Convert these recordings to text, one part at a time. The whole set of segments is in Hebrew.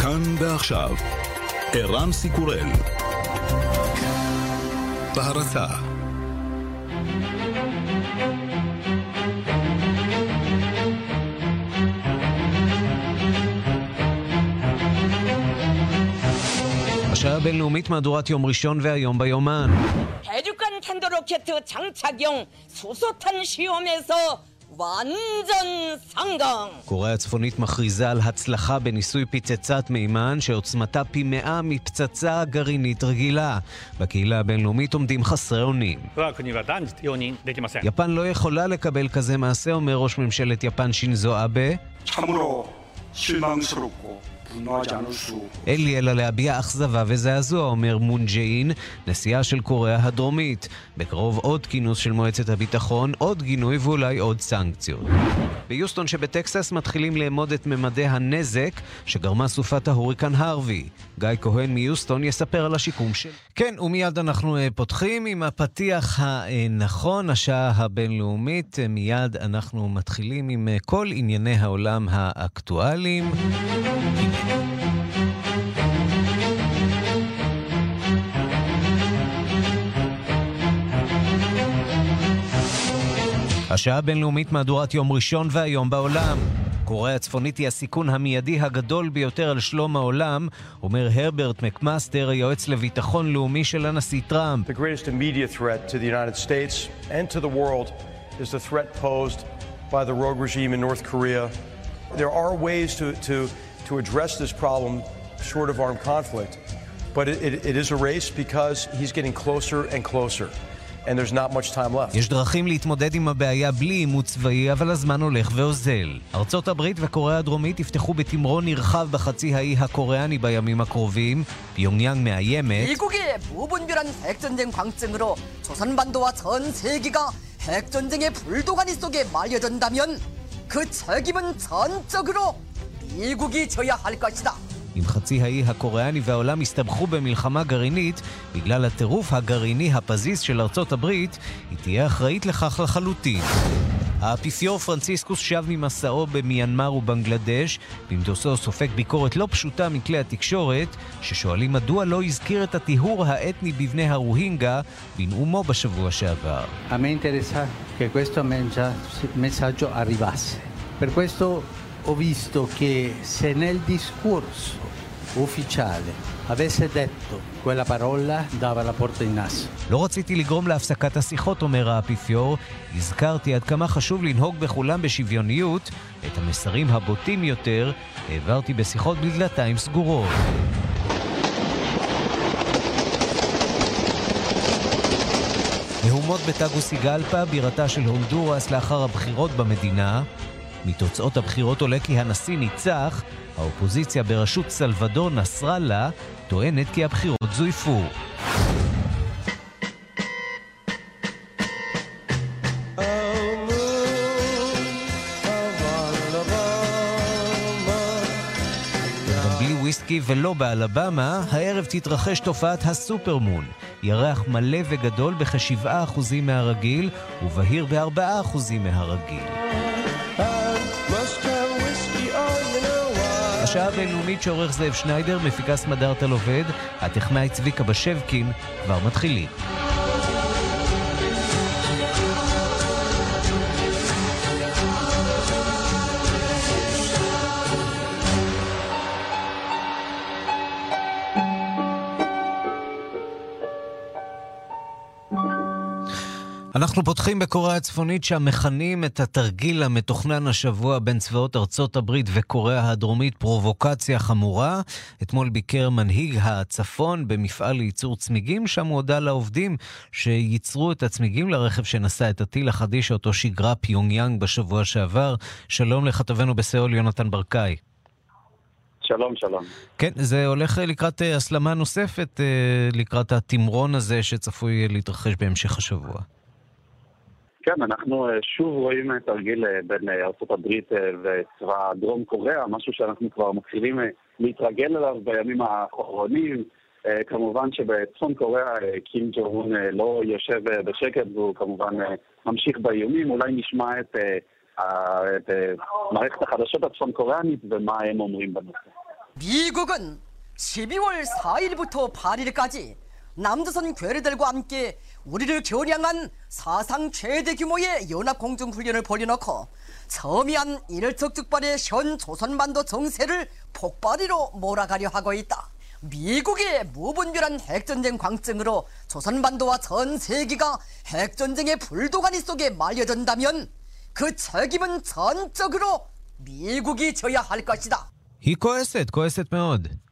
כאן ועכשיו, ערן סיקורל. בהרצה השעה הבינלאומית מהדורת יום ראשון והיום ביומן. 대륙간 탄도 로켓 장착용 수소탄 시험에서 완전 סנגאנג! קוריאה הצפונית מכריזה על הצלחה בניסוי פצצת מימן שעוצמתה פי מאה מפצצה גרעינית רגילה. בקהילה הבינלאומית עומדים חסרי אונים. יפן לא יכולה לקבל כזה מעשה, אומר ראש ממשלת יפן שינזו אבה. אין לי אלא להביע אכזבה וזעזוע, אומר מון ג'יאה-אין, נשיאה של קוריאה הדרומית. בקרוב עוד כינוס של מועצת הביטחון, עוד גינוי ואולי עוד סנקציות. ביוסטון שבטקסס מתחילים לאמוד את ממדי הנזק שגרמה סופת ההוריקן הרווי. גיא כהן מיוסטון יספר על השיקום של... כן, ומיד אנחנו אה, פותחים עם הפתיח הנכון, השעה הבינלאומית. אה, מיד אנחנו מתחילים עם אה, כל ענייני העולם האקטואליים. השעה הבינלאומית מהדורת יום ראשון והיום בעולם. קוריאה הצפונית היא הסיכון המיידי הגדול ביותר על שלום העולם, אומר הרברט מקמאסטר, היועץ לביטחון לאומי של הנשיא טראמפ. The to the United States and to the world is the threat posed by the rogue regime in North Korea. There are ways to, to, to address this problem short of armed conflict, but it, it, it is a race because he's getting closer and closer, and there's not much time left. יש דרכים להתמודד עם הבעיה בלי עימות צבאי, אבל הזמן הולך ואוזל. ארצות הברית וקוריאה הדרומית יפתחו בתמרון נרחב בחצי האי הקוריאני בימים הקרובים. פיונגיאנג מאיימת 미국의 무분별한 핵전쟁 광증으로 조선반도와 전 세계가 핵전쟁의 불도가니 속에 말려든다면 그 책임은 전적으로 미국이 져야 할 것이다. אם חצי האי הקוריאני והעולם הסתבכו במלחמה גרעינית בגלל הטירוף הגרעיני הפזיז של ארצות הברית, היא תהיה אחראית לכך לחלוטין. האפיפיור פרנציסקוס שב ממסעו במיינמר ובנגלדש, במטוסו סופג ביקורת לא פשוטה מכלי התקשורת, ששואלים מדוע לא הזכיר את הטיהור האתני בבני הרוהינגה בנאומו בשבוע שעבר. A me interessa che questo mensa- messaggio arrivasse. Per questo ho visto che se nel discorso ufficiale avesse detto quella parola dava la porta in naso. לא רציתי לגרום להפסקת השיחות, אומר האפיפיור, הזכרתי עד כמה חשוב לנהוג בכולם בשוויוניות, את המסרים הבוטים יותר העברתי בשיחות בדלתיים סגורות. מהומות בטאגוסיגלפה, בירתה של הונדורס לאחר הבחירות במדינה. מתוצאות הבחירות עולה כי הנשיא ניצח, האופוזיציה בראשות סלבדור נסראללה טוענת כי הבחירות זויפו. ולא באלבמה, הערב תתרחש תופעת הסופרמון. ירח מלא וגדול בכ-7% מהרגיל, ובהיר ב-4% מהרגיל. השעה הבינלאומית שעורך זאב שניידר, מפיקה סמדארטל עובד, הטכנאי צביקה בשבקין, כבר מתחילים. אנחנו פותחים בקוריאה הצפונית שם מכנים את התרגיל המתוכנן השבוע בין צבאות ארצות הברית וקוריאה הדרומית פרובוקציה חמורה. אתמול ביקר מנהיג הצפון במפעל לייצור צמיגים, שם הוא הודה לעובדים שייצרו את הצמיגים לרכב שנשא את הטיל החדיש שאותו שיגרה פיונגיאנג בשבוע שעבר. שלום לכתבנו בסיאול יונתן ברקאי. שלום, שלום. כן, זה הולך לקראת אה, הסלמה נוספת, אה, לקראת התמרון הזה שצפוי להתרחש בהמשך השבוע. כן, אנחנו אה, שוב רואים אה, תרגיל אה, בין אה, ארה"ב אה, וצבא דרום קוריאה, משהו שאנחנו כבר מתחילים אה, להתרגל אליו בימים האחרונים. אה, כמובן שבצפון קוריאה אה, קים ג'ו-און אה, לא יושב אה, בשקט והוא כמובן אה, ממשיך באיומים. אולי נשמע את אה, במערכת החדשות הצפון קוריאנית ומה הם אומרים בנושא. 미국은 12월 4일부터 8일까지 남조선 괴뢰들과 함께 우리를 겨냥한 사상 최대 규모의 연합 공중 훈련을 벌여놓고 첨예한 일척 즉발의 현 조선반도 정세를 폭발이로 몰아가려 하고 있다. 미국의 무분별한 핵전쟁 광증으로 조선반도와 전 세계가 핵전쟁의 불도가니 속에 말려든다면 그 책임은 전적으로 미국이 져야 할 것이다. היא כועסת, כועסת מאוד.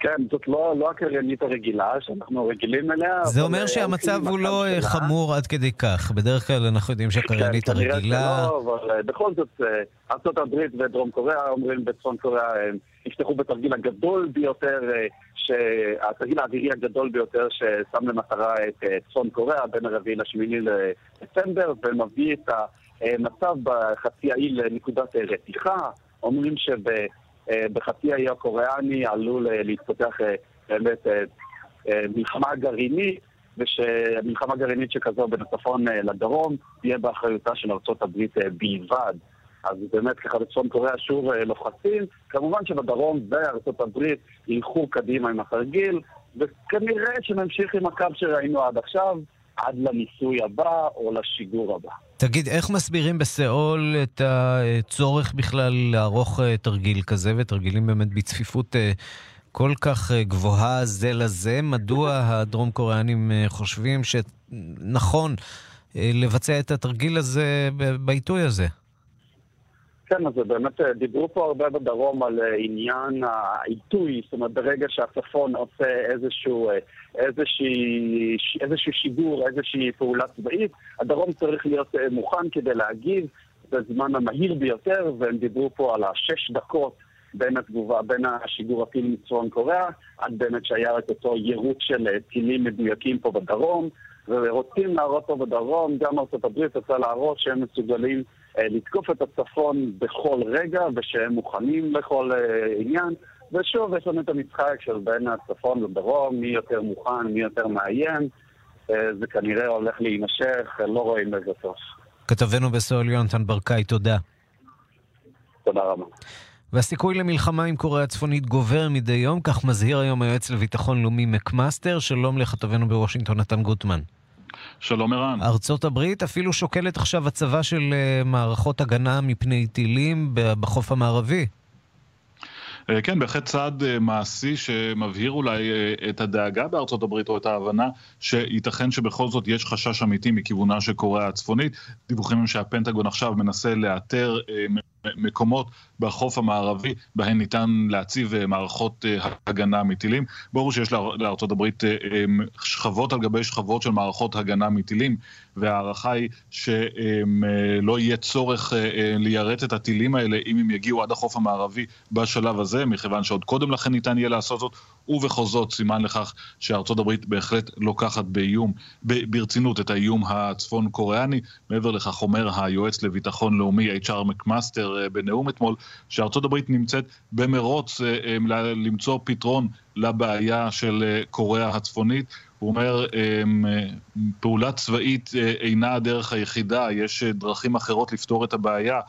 כן, זאת לא, לא הקריינית הרגילה שאנחנו רגילים אליה. זה אומר שהמצב הוא לא למצב אה, שלה. חמור עד כדי כך. בדרך כלל אנחנו יודעים שהקריינית כן, הרגילה... שלא, אבל אה, בכל זאת, אה, הברית ודרום קוריאה אומרים בצפון קוריאה, הם יפתחו בתרגיל הגדול ביותר, אה, התרגיל האווירי הגדול ביותר ששם למטרה את צפון קוריאה בין הרביעי לשמיני לדצמבר, ומביא את המצב בחצי האי לנקודת רתיחה. אומרים שבחצי האי הקוריאני עלול אה, להתפתח אה, באמת אה, אה, מלחמה גרעינית. ושמלחמה גרעינית שכזו בין הצפון אה, לדרום תהיה באחריותה של ארצות הברית אה, בלבד. אז באמת ככה בצפון קוריאה שוב אה, לוחצים. כמובן שבדרום וארצות הברית ילכו קדימה עם התרגיל, וכנראה שנמשיך עם הקו שראינו עד עכשיו, עד לניסוי הבא או לשיגור הבא. תגיד, איך מסבירים בסיאול את הצורך בכלל לערוך אה, תרגיל כזה, ותרגילים באמת בצפיפות אה, כל כך אה, גבוהה זה לזה? מדוע הדרום קוריאנים חושבים שנכון לבצע את התרגיל הזה בעיתוי הזה? כן, אז באמת אה, דיברו פה הרבה בדרום על אה, עניין העיתוי, זאת אומרת ברגע שהצפון עושה איזשהו, אה, איזושהי, איזשהו שיגור, איזושהי פעולה צבאית, הדרום צריך להיות מוכן כדי להגיב בזמן המהיר ביותר, והם דיברו פה על השש דקות בין התגובה, בין השיגור הטיל מצפון קוריאה, עד באמת שהיה את אותו יירוט של טילים מדויקים פה בדרום, ורוצים להראות פה בדרום, גם ארצות הברית רוצה להראות שהם מסוגלים לתקוף את הצפון בכל רגע, ושהם מוכנים לכל אה, עניין. ושוב, יש לנו את המשחק של בין הצפון לדרום, מי יותר מוכן, מי יותר מאיים. אה, זה כנראה הולך להימשך, אה, לא רואים לזה סוף. כתבנו בסיאול יונתן ברקאי, תודה. תודה רבה. והסיכוי למלחמה עם קוריאה הצפונית גובר מדי יום, כך מזהיר היום היועץ לביטחון לאומי מקמאסטר. שלום לכתבנו בוושינגטון, נתן גוטמן. שלום ערן. ארצות הברית אפילו שוקלת עכשיו הצבה של uh, מערכות הגנה מפני טילים בחוף המערבי. אה, כן, בהחלט צעד אה, מעשי שמבהיר אולי אה, את הדאגה בארצות הברית או את ההבנה שייתכן שבכל זאת יש חשש אמיתי מכיוונה של קוריאה הצפונית. דיווחים הם שהפנטגון עכשיו מנסה לאתר אה, מקומות בחוף המערבי בהן ניתן להציב אה, מערכות אה, הגנה מטילים. ברור שיש לאר- לארצות הברית אה, שכבות על גבי שכבות של מערכות הגנה מטילים, וההערכה היא שלא יהיה צורך ליירט את הטילים האלה אם הם יגיעו עד החוף המערבי בשלב הזה, מכיוון שעוד קודם לכן ניתן יהיה לעשות זאת, ובכל זאת סימן לכך שארצות הברית בהחלט לוקחת באיום, ברצינות את האיום הצפון קוריאני. מעבר לכך אומר היועץ לביטחון לאומי HR מקמאסטר אה, בנאום אתמול, שארצות הברית נמצאת במרוץ אה, אה, למצוא פתרון לבעיה של אה, קוריאה הצפונית. הוא אומר, פעולה צבאית אינה הדרך היחידה, יש דרכים אחרות לפתור את הבעיה.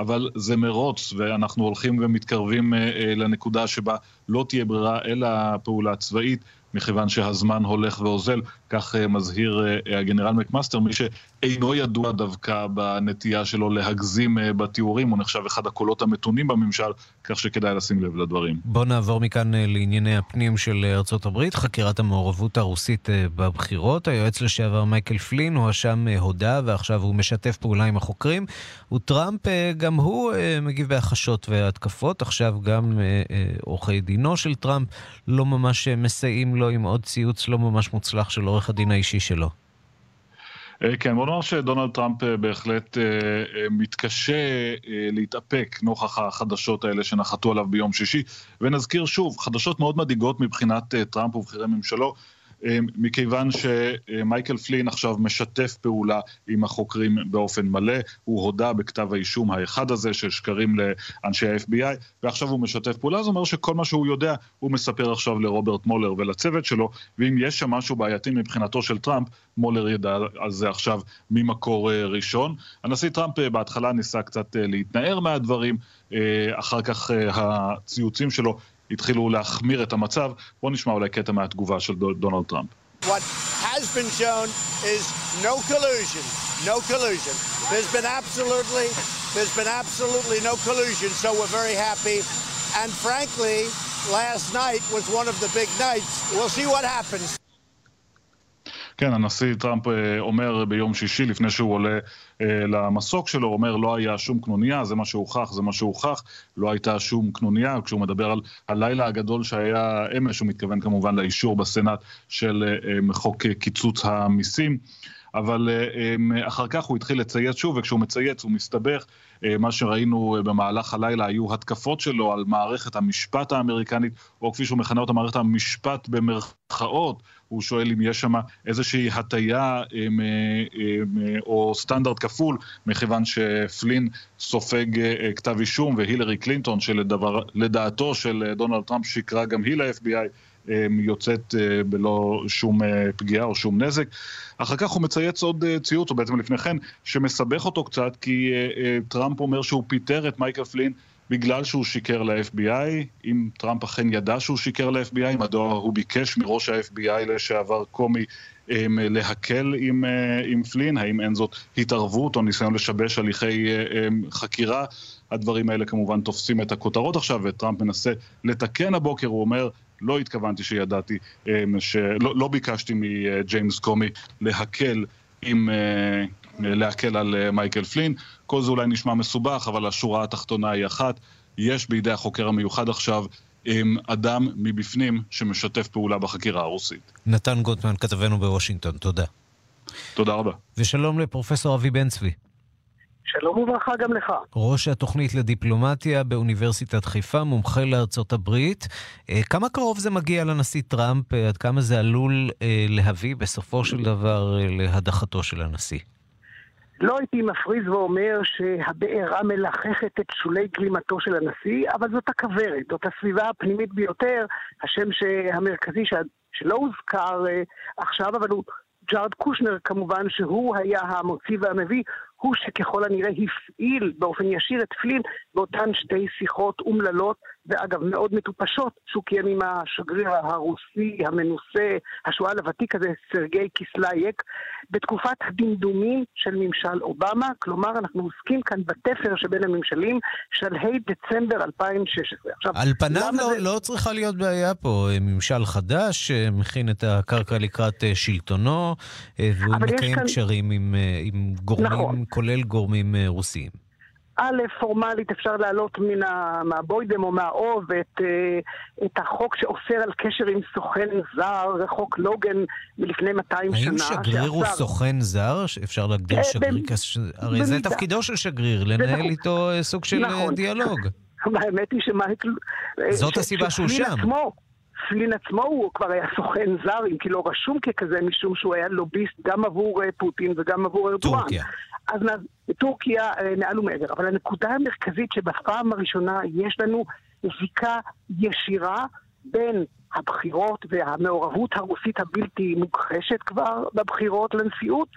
אבל זה מרוץ, ואנחנו הולכים ומתקרבים אה, אה, לנקודה שבה לא תהיה ברירה אלא פעולה צבאית, מכיוון שהזמן הולך ואוזל. כך אה, מזהיר הגנרל מקמאסטר, מי שאינו ידוע דווקא בנטייה שלו להגזים בתיאורים, הוא נחשב אחד הקולות המתונים בממשל, כך שכדאי לשים לב לדברים. בואו נעבור מכאן אה, לענייני הפנים של אה, ארצות הברית, חקירת המעורבות הרוסית אה, בבחירות. היועץ לשעבר מייקל פלין הואשם הודה, ועכשיו הוא משתף פעולה עם החוקרים. וטראמפ, גם הוא מגיב בהכחשות והתקפות. עכשיו גם עורכי דינו של טראמפ לא ממש מסייעים לו עם עוד ציוץ לא ממש מוצלח של עורך הדין האישי שלו. אה, כן, בוא נאמר שדונלד טראמפ אה, בהחלט אה, מתקשה להתאפק נוכח החדשות האלה שנחתו עליו ביום שישי. ונזכיר שוב, חדשות מאוד מדאיגות מבחינת טראמפ ובכירי ממשלו. מכיוון שמייקל פלין עכשיו משתף פעולה עם החוקרים באופן מלא, הוא הודה בכתב האישום האחד הזה של שקרים לאנשי ה-FBI, ועכשיו הוא משתף פעולה, זה אומר שכל מה שהוא יודע הוא מספר עכשיו לרוברט מולר ולצוות שלו, ואם יש שם משהו בעייתי מבחינתו של טראמפ, מולר ידע על זה עכשיו ממקור ראשון. הנשיא טראמפ בהתחלה ניסה קצת להתנער מהדברים, אחר כך הציוצים שלו התחילו להחמיר את המצב. בואו נשמע אולי קטע מהתגובה של דונלד טראמפ. What has been shown is no collusion, no collusion. There's been absolutely, there's been absolutely no collusion, so we're very happy. And frankly, last night was one of the big nights. We'll see what happens. כן, הנשיא טראמפ אומר ביום שישי, לפני שהוא עולה למסוק שלו, אומר לא היה שום קנוניה, זה מה שהוכח, זה מה שהוכח, לא הייתה שום קנוניה. כשהוא מדבר על הלילה הגדול שהיה אמש, הוא מתכוון כמובן לאישור בסנאט של חוק קיצוץ המיסים. אבל אחר כך הוא התחיל לצייץ שוב, וכשהוא מצייץ הוא מסתבך. מה שראינו במהלך הלילה היו התקפות שלו על מערכת המשפט האמריקנית, או כפי שהוא מכנה אותה, מערכת המשפט במרכאות. הוא שואל אם יש שם איזושהי הטיה או סטנדרט כפול, מכיוון שפלין סופג כתב אישום, והילרי קלינטון, שלדעתו של דונלד טראמפ שיקרה גם היא ל-FBI, יוצאת בלא שום פגיעה או שום נזק. אחר כך הוא מצייץ עוד ציוץ, או בעצם לפני כן, שמסבך אותו קצת, כי טראמפ אומר שהוא פיטר את מייקל פלין בגלל שהוא שיקר ל-FBI, אם טראמפ אכן ידע שהוא שיקר ל-FBI, מדוע הוא ביקש מראש ה-FBI לשעבר קומי להקל עם, עם פלין, האם אין זאת התערבות או ניסיון לשבש הליכי חקירה. הדברים האלה כמובן תופסים את הכותרות עכשיו, וטראמפ מנסה לתקן הבוקר, הוא אומר, לא התכוונתי שידעתי, שלא לא ביקשתי מג'יימס קומי להקל עם... להקל על מייקל פלין. כל זה אולי נשמע מסובך, אבל השורה התחתונה היא אחת. יש בידי החוקר המיוחד עכשיו אדם מבפנים שמשתף פעולה בחקירה הרוסית. נתן גוטמן, כתבנו בוושינגטון, תודה. תודה רבה. ושלום לפרופסור אבי בן צבי. שלום וברכה גם לך. ראש התוכנית לדיפלומטיה באוניברסיטת חיפה, מומחה לארצות הברית. כמה קרוב זה מגיע לנשיא טראמפ? עד כמה זה עלול להביא בסופו של דבר להדחתו של הנשיא? לא הייתי מפריז ואומר שהבעירה מלחכת את שולי גלימתו של הנשיא, אבל זאת הכוורת, זאת הסביבה הפנימית ביותר, השם המרכזי שלא הוזכר עכשיו, אבל הוא ג'ארד קושנר כמובן, שהוא היה המוציא והמביא, הוא שככל הנראה הפעיל באופן ישיר את פלין באותן שתי שיחות אומללות, ואגב מאוד מטופשות, שהוא קיים עם השגריר הרוסי המנוסה, השועל הוותיק הזה, סרגיי קיסליאק, בתקופת הדמדומים של ממשל אובמה, כלומר אנחנו עוסקים כאן בתפר שבין הממשלים, שלהי דצמבר 2016. עכשיו, על פניו לא, זה... לא צריכה להיות בעיה פה, ממשל חדש מכין את הקרקע לקראת שלטונו, והוא מקיים כאן... קשרים עם, עם גורמים... נכון. כולל גורמים רוסיים. א', פורמלית אפשר להעלות מן ה... מהבוידם או מהאוב את, את החוק שאוסר על קשר עם סוכן זר, חוק לוגן מלפני 200 האם שנה. האם שגריר הוא סוכן זר? אפשר להגדיר שגריר כס... הרי זה תפקידו של שגריר, לנהל איתו סוג של נכון. דיאלוג. האמת היא שמייקל... זאת הסיבה שהוא שם. עצמו, פלין עצמו הוא כבר היה סוכן זר, אם כי לא רשום ככזה, משום שהוא היה לוביסט גם עבור פוטין וגם עבור ארדואן. טורקיה. אז טורקיה מעל ומעבר. אבל הנקודה המרכזית שבפעם הראשונה יש לנו זיקה ישירה בין הבחירות והמעורבות הרוסית הבלתי מוכחשת כבר בבחירות לנשיאות,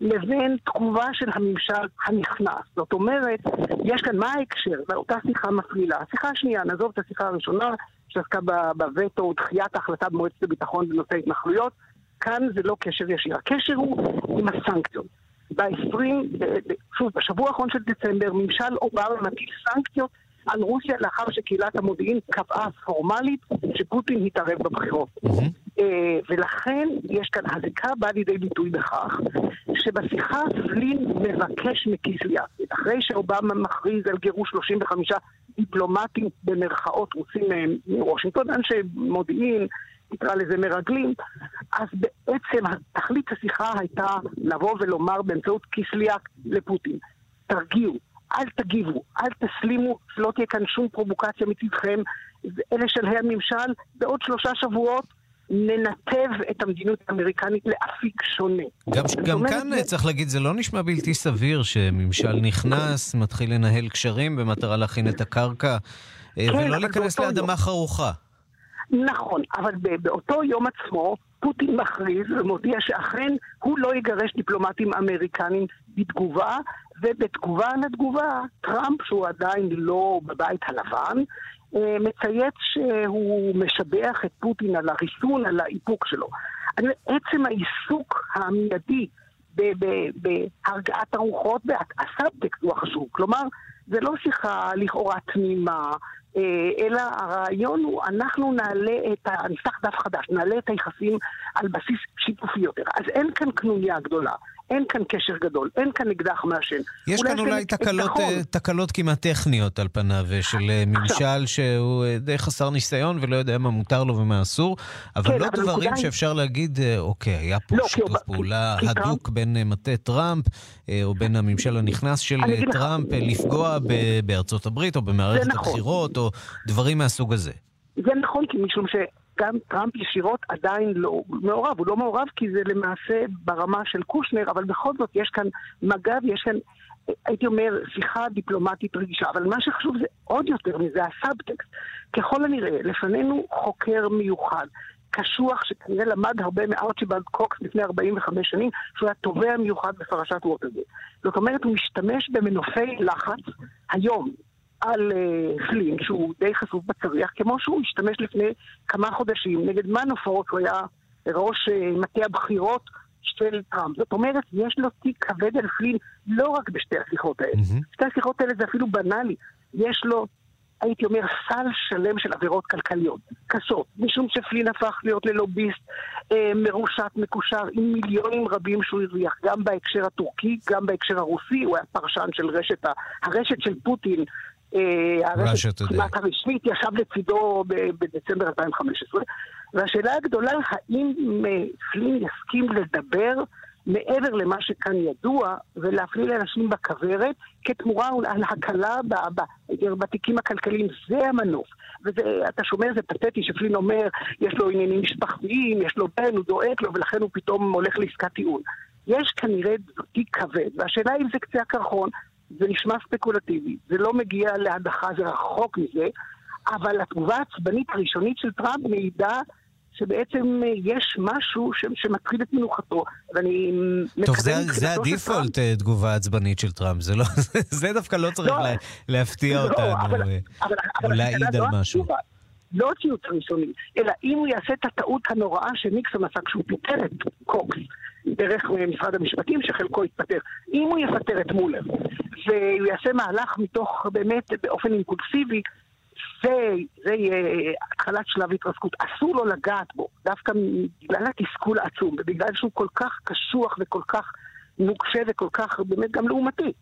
לבין תגובה של הממשל הנכנס. זאת אומרת, יש כאן, מה ההקשר? באותה שיחה מפלילה. השיחה השנייה, נעזוב את השיחה הראשונה, שעסקה בווטו ודחיית ההחלטה במועצת הביטחון בנושא התנחלויות, כאן זה לא קשר ישיר. הקשר הוא עם הסנקציות. ב-20, שוב, בשבוע האחרון של דצמבר, ממשל אובמה מטיל סנקציות על רוסיה לאחר שקהילת המודיעין קבעה פורמלית שפוטין התערב בבחירות. ולכן יש כאן, הזיקה באה לידי ביטוי בכך שבשיחה פלין מבקש מקיסליה, אחרי שאובמה מכריז על גירוש 35 דיפלומטים במרכאות רוסים מוושינגטון, אנשי מודיעין, נקרא לזה מרגלים, אז בעצם תכלית השיחה הייתה לבוא ולומר באמצעות קיסליאק לפוטין, תרגיעו, אל תגיבו, אל תסלימו, לא תהיה כאן שום פרובוקציה מצדכם, אלה שלהי הממשל, בעוד שלושה שבועות ננתב את המדיניות האמריקנית לאפיק שונה. גם, גם כאן זה... צריך להגיד, זה לא נשמע בלתי סביר שממשל נכנס, מתחיל לנהל קשרים במטרה להכין את הקרקע, אה, כן, ולא להיכנס לאדמה יום. חרוכה. נכון, אבל באותו יום עצמו פוטין מכריז ומודיע שאכן הוא לא יגרש דיפלומטים אמריקנים בתגובה, ובתגובה לתגובה, טראמפ, שהוא עדיין לא בבית הלבן, אה, מצייץ שהוא משבח את פוטין על הריסון, על האיפוק שלו. עצם העיסוק המיידי בהרגעת הרוחות, הסאבטקסט הוא החשוב. כלומר, זה לא שיחה לכאורה תמימה, אה, אלא הרעיון הוא, אנחנו נעלה את ה... נפתח דף חדש, נעלה את היחסים על בסיס שיתופי יותר. אז אין כאן קנוניה גדולה, אין כאן קשר גדול, אין כאן אקדח מעשן. יש כאן אולי תקלות, אה, תקלות כמעט טכניות על פניו, אה, של ממשל שהוא די חסר ניסיון ולא יודע מה מותר לו ומה אסור, אבל כן, לא אבל דברים שאפשר להגיד, אוקיי, היה פה לא, שיתוף כי, פעולה כי, הדוק כי בין מטה טראמפ, או בין הממשל הנכנס של טראמפ, לפגוע בארצות הברית או במערכת נכון. הבחירות. או דברים מהסוג הזה. זה נכון, כי משום שגם טראמפ ישירות עדיין לא מעורב. הוא לא מעורב כי זה למעשה ברמה של קושנר, אבל בכל זאת יש כאן מגע ויש כאן, הייתי אומר, שיחה דיפלומטית רגישה. אבל מה שחשוב זה עוד יותר מזה, הסאבטקסט. ככל הנראה, לפנינו חוקר מיוחד. קשוח שכנראה למד הרבה מארצ'יבלד קוקס לפני 45 שנים, שהוא היה תובע מיוחד בפרשת ווטרגייט. זאת אומרת, הוא משתמש במנופי לחץ היום, על uh, פלין, שהוא די חשוף בצריח, כמו שהוא השתמש לפני כמה חודשים נגד מנופורט, הוא היה ראש uh, מטה הבחירות של טראמפ. זאת אומרת, יש לו תיק כבד על פלין לא רק בשתי השיחות האלה. Mm-hmm. שתי השיחות האלה זה אפילו בנאלי. יש לו, הייתי אומר, סל שלם של עבירות כלכליות, קשות, משום שפלין הפך להיות ללוביסט אה, מרושת, מקושר, עם מיליונים רבים שהוא הרוויח, גם בהקשר הטורקי, גם בהקשר הרוסי, הוא היה פרשן של רשת, הרשת של פוטין, אה, הרשת כמעט הרשמית ישב לצידו בדצמבר 2015, והשאלה הגדולה, האם פלין יסכים לדבר מעבר למה שכאן ידוע, ולהפליל אנשים בכוורת, כתמורה על הקלה בתיקים הכלכליים. זה המנוף. ואתה שומע, זה פתטי, שפלין אומר, יש לו עניינים משפחתיים, יש לו בן, הוא דואג לו, ולכן הוא פתאום הולך לעסקת טיעון. יש כנראה תיק כבד, והשאלה אם זה קצה הקרחון, זה נשמע ספקולטיבי, זה לא מגיע להדחה, זה רחוק מזה, אבל התגובה העצבנית הראשונית של טראמפ מעידה שבעצם יש משהו ש- שמטריד את מנוחתו, ואני טוב, זה, זה ה default טראמפ... תגובה עצבנית של טראמפ, זה, לא, זה דווקא לא צריך לא, לה, להפתיע לא, אותנו, אבל, אה, אבל, או להעיד על לא משהו. התגובה. לא ציוץ ראשוני, אלא אם הוא יעשה את הטעות הנוראה שניקסון עשה כשהוא פיטר את קוקס דרך משרד המשפטים, שחלקו התפטר. אם הוא יפטר את מולר, והוא יעשה מהלך מתוך, באמת, באופן אימפולסיבי, זה, זה יהיה התחלת שלב התרסקות. אסור לו לגעת בו, דווקא בגלל התסכול העצום, ובגלל שהוא כל כך קשוח וכל כך נוקשה וכל כך, באמת, גם לעומתי.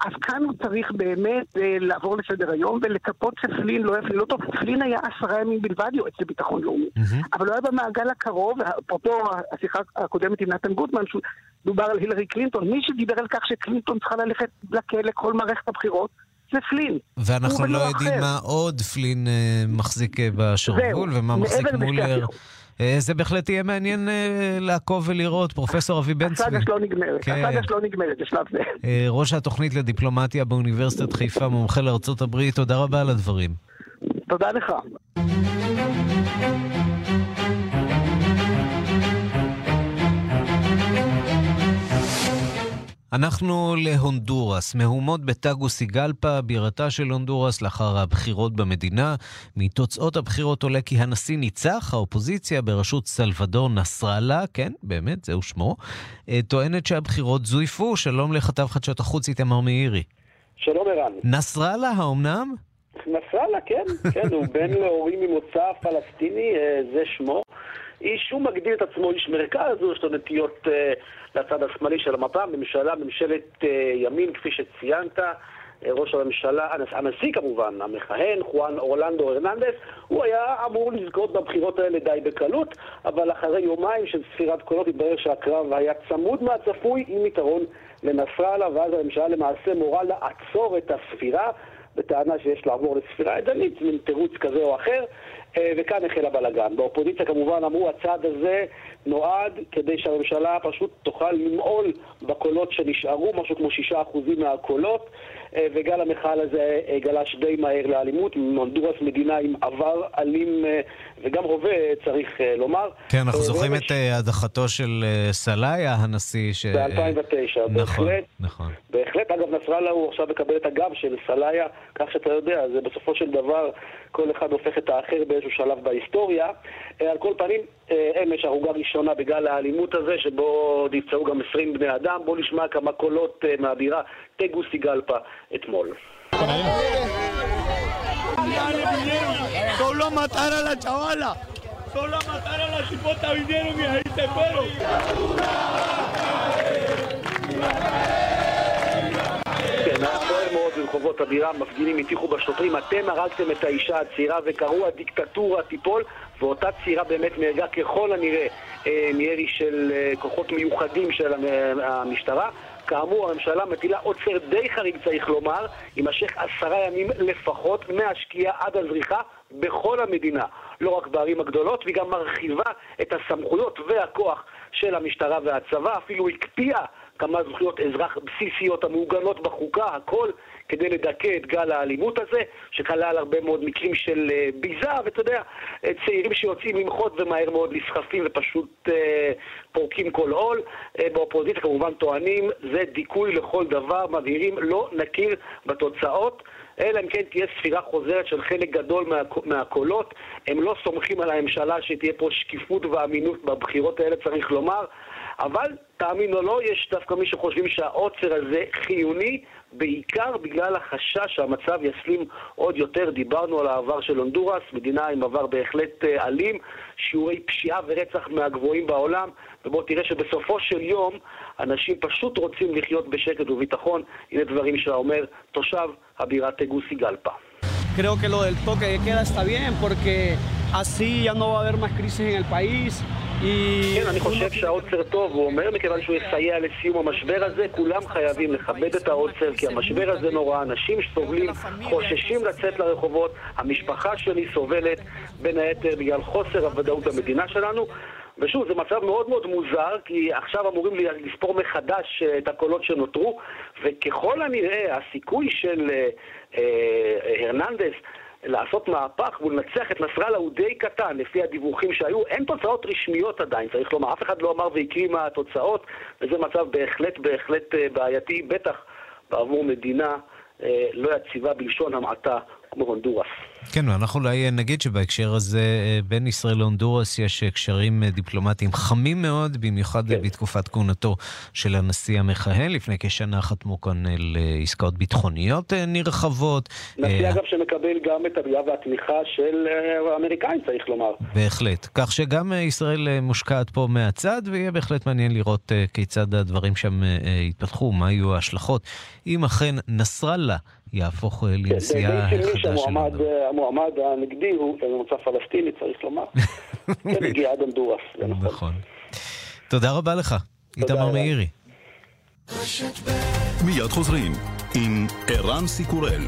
אז כאן הוא צריך באמת אה, לעבור לסדר היום ולצפות שפלין לא יפליל אותו. פלין היה עשרה ימים בלבד יועץ לביטחון לאומי, mm-hmm. אבל הוא היה במעגל הקרוב, אפרופו השיחה הקודמת עם נתן גוטמן, שדובר על הילרי קלינטון, מי שדיבר על כך שקלינטון צריכה ללכת לכלא כל מערכת הבחירות, זה פלין. ואנחנו לא יודעים מה עוד פלין uh, מחזיק אה, בשרוול ומה מחזיק מולר. אה, זה בהחלט יהיה מעניין אה, לעקוב ולראות. פרופסור אבי בן צבי. הסאגה שלו נגמרת, כן. הסאגה שלו נגמרת בשלב זה. אה, ראש התוכנית לדיפלומטיה באוניברסיטת חיפה, מומחה לארצות הברית, תודה רבה על הדברים. תודה לך. אנחנו להונדורס. מהומות בטאגו סיגלפה, בירתה של הונדורס, לאחר הבחירות במדינה. מתוצאות הבחירות עולה כי הנשיא ניצח, האופוזיציה בראשות סלבדור נסראללה, כן, באמת, זהו שמו, אה, טוענת שהבחירות זויפו. שלום לכתב חדשות החוץ איתמר מאירי. שלום ערן. נסראללה, האומנם? נסראללה, כן, כן, הוא בן להורים ממוצא פלסטיני, אה, זה שמו. איש, הוא מגדיר את עצמו איש מרכז, יש לו נטיות uh, לצד השמאלי של המפה, ממשלה, ממשלת uh, ימין, כפי שציינת. uh, ראש הממשלה, הנשיא כמובן, המכהן, חואן אורלנדו הרננדס, הוא היה אמור לזכות בבחירות האלה די בקלות, אבל אחרי יומיים של ספירת קולות התברר שהקרב היה צמוד מהצפוי עם יתרון לנסראללה, ואז הממשלה למעשה מורה לעצור את הספירה. בטענה שיש לעבור לספירה ידנית, מין תירוץ כזה או אחר. אה, וכאן החל הבלאגן. באופוזיציה כמובן אמרו, הצעד הזה נועד כדי שהממשלה פשוט תוכל למעול בקולות שנשארו, משהו כמו שישה אחוזים מהקולות, אה, וגל המחאה הזה אה, גלש די מהר לאלימות. מונדורס מדינה עם עבר אלים וגם הווה, צריך לומר. כן, אנחנו זוכרים את הדחתו של סלאיה, הנשיא, ש... ב-2009, נכון, בהחלט. נכון. בהחלט, אגב, נסראללה הוא עכשיו מקבל את הגב של סלאיה, כך שאתה יודע, זה בסופו של דבר, כל אחד הופך את האחר באיזשהו שלב בהיסטוריה. על כל פנים, אמש הרוגה ראשונה בגל האלימות הזה, שבו נפצעו גם 20 בני אדם. בואו נשמע כמה קולות מהבירה טגו סיגלפה אתמול. Solo a matar a la chipota vinieron y ahí se fueron. מאוד ברחובות הבירה, מפגינים הטיחו בשוטרים, אתם הרגתם את האישה הצעירה וקראו הדיקטטורה תיפול, ואותה צעירה באמת נהרגה ככל הנראה אה, מירי של אה, כוחות מיוחדים של המשטרה. כאמור, הממשלה מטילה עוצר די חריג, צריך לומר, יימשך עשרה ימים לפחות, מהשקיעה עד הזריחה, בכל המדינה, לא רק בערים הגדולות, והיא גם מרחיבה את הסמכויות והכוח של המשטרה והצבא, אפילו הקפיאה כמה זכויות אזרח בסיסיות המעוגנות בחוקה, הכל כדי לדכא את גל האלימות הזה, שכלל הרבה מאוד מקרים של אה, ביזה, ואתה יודע, אה, צעירים שיוצאים למחות ומהר מאוד נסחפים ופשוט אה, פורקים כל עול. אה, באופוזיציה כמובן טוענים, זה דיכוי לכל דבר, מבהירים, לא נכיר בתוצאות. אלא אם כן תהיה ספירה חוזרת של חלק גדול מה, מהקולות. הם לא סומכים על הממשלה שתהיה פה שקיפות ואמינות בבחירות האלה, צריך לומר. אבל, תאמין או לא, יש דווקא מי שחושבים שהעוצר הזה חיוני, בעיקר בגלל החשש שהמצב יסלים עוד יותר. דיברנו על העבר של הונדורס, מדינה עם עבר בהחלט אה, אלים, שיעורי פשיעה ורצח מהגבוהים בעולם, ובוא תראה שבסופו של יום אנשים פשוט רוצים לחיות בשקט וביטחון. הנה דברים שאומר תושב הבירה תגוסיגלפה. Creo que lo del toque de queda está bien porque así ya no va a haber más crisis en el país. כן, אני חושב שהעוצר טוב, הוא אומר, מכיוון שהוא יסייע לסיום המשבר הזה, כולם חייבים לכבד את העוצר, כי המשבר הזה נורא, אנשים סובלים, חוששים לצאת לרחובות, המשפחה שלי סובלת, בין היתר בגלל חוסר הוודאות במדינה שלנו. ושוב, זה מצב מאוד מאוד מוזר, כי עכשיו אמורים לספור מחדש אה, את הקולות שנותרו, וככל הנראה הסיכוי של אה, אה, הרננדס לעשות מהפך ולנצח את נסראללה הוא די קטן, לפי הדיווחים שהיו. אין תוצאות רשמיות עדיין, צריך לומר. אף אחד לא אמר והקריא מה התוצאות, וזה מצב בהחלט בהחלט אה, בעייתי, בטח בעבור מדינה אה, לא יציבה בלשון המעטה כמו הונדורס. כן, ואנחנו אולי נגיד שבהקשר הזה אה, בין ישראל להונדורס יש קשרים דיפלומטיים חמים מאוד, במיוחד כן. בתקופת כהונתו של הנשיא המכהן. לפני כשנה חתמו כאן על עסקאות ביטחוניות נרחבות. נשיא אגב שמקבל גם את הביאה והתמיכה של האמריקאים, צריך לומר. בהחלט. כך שגם ישראל מושקעת פה מהצד, ויהיה בהחלט מעניין לראות כיצד הדברים שם יתפתחו, מה יהיו ההשלכות. אם אכן נסראללה יהפוך לנסיעה החדשה שלנו. המועמד הנגדי הוא ממוצא פלסטיני, צריך לומר. כן, הגיע עד הונדורס, זה נכון. נכון. תודה רבה לך, איתמר מאירי. מיד חוזרים עם ערן סיקורל.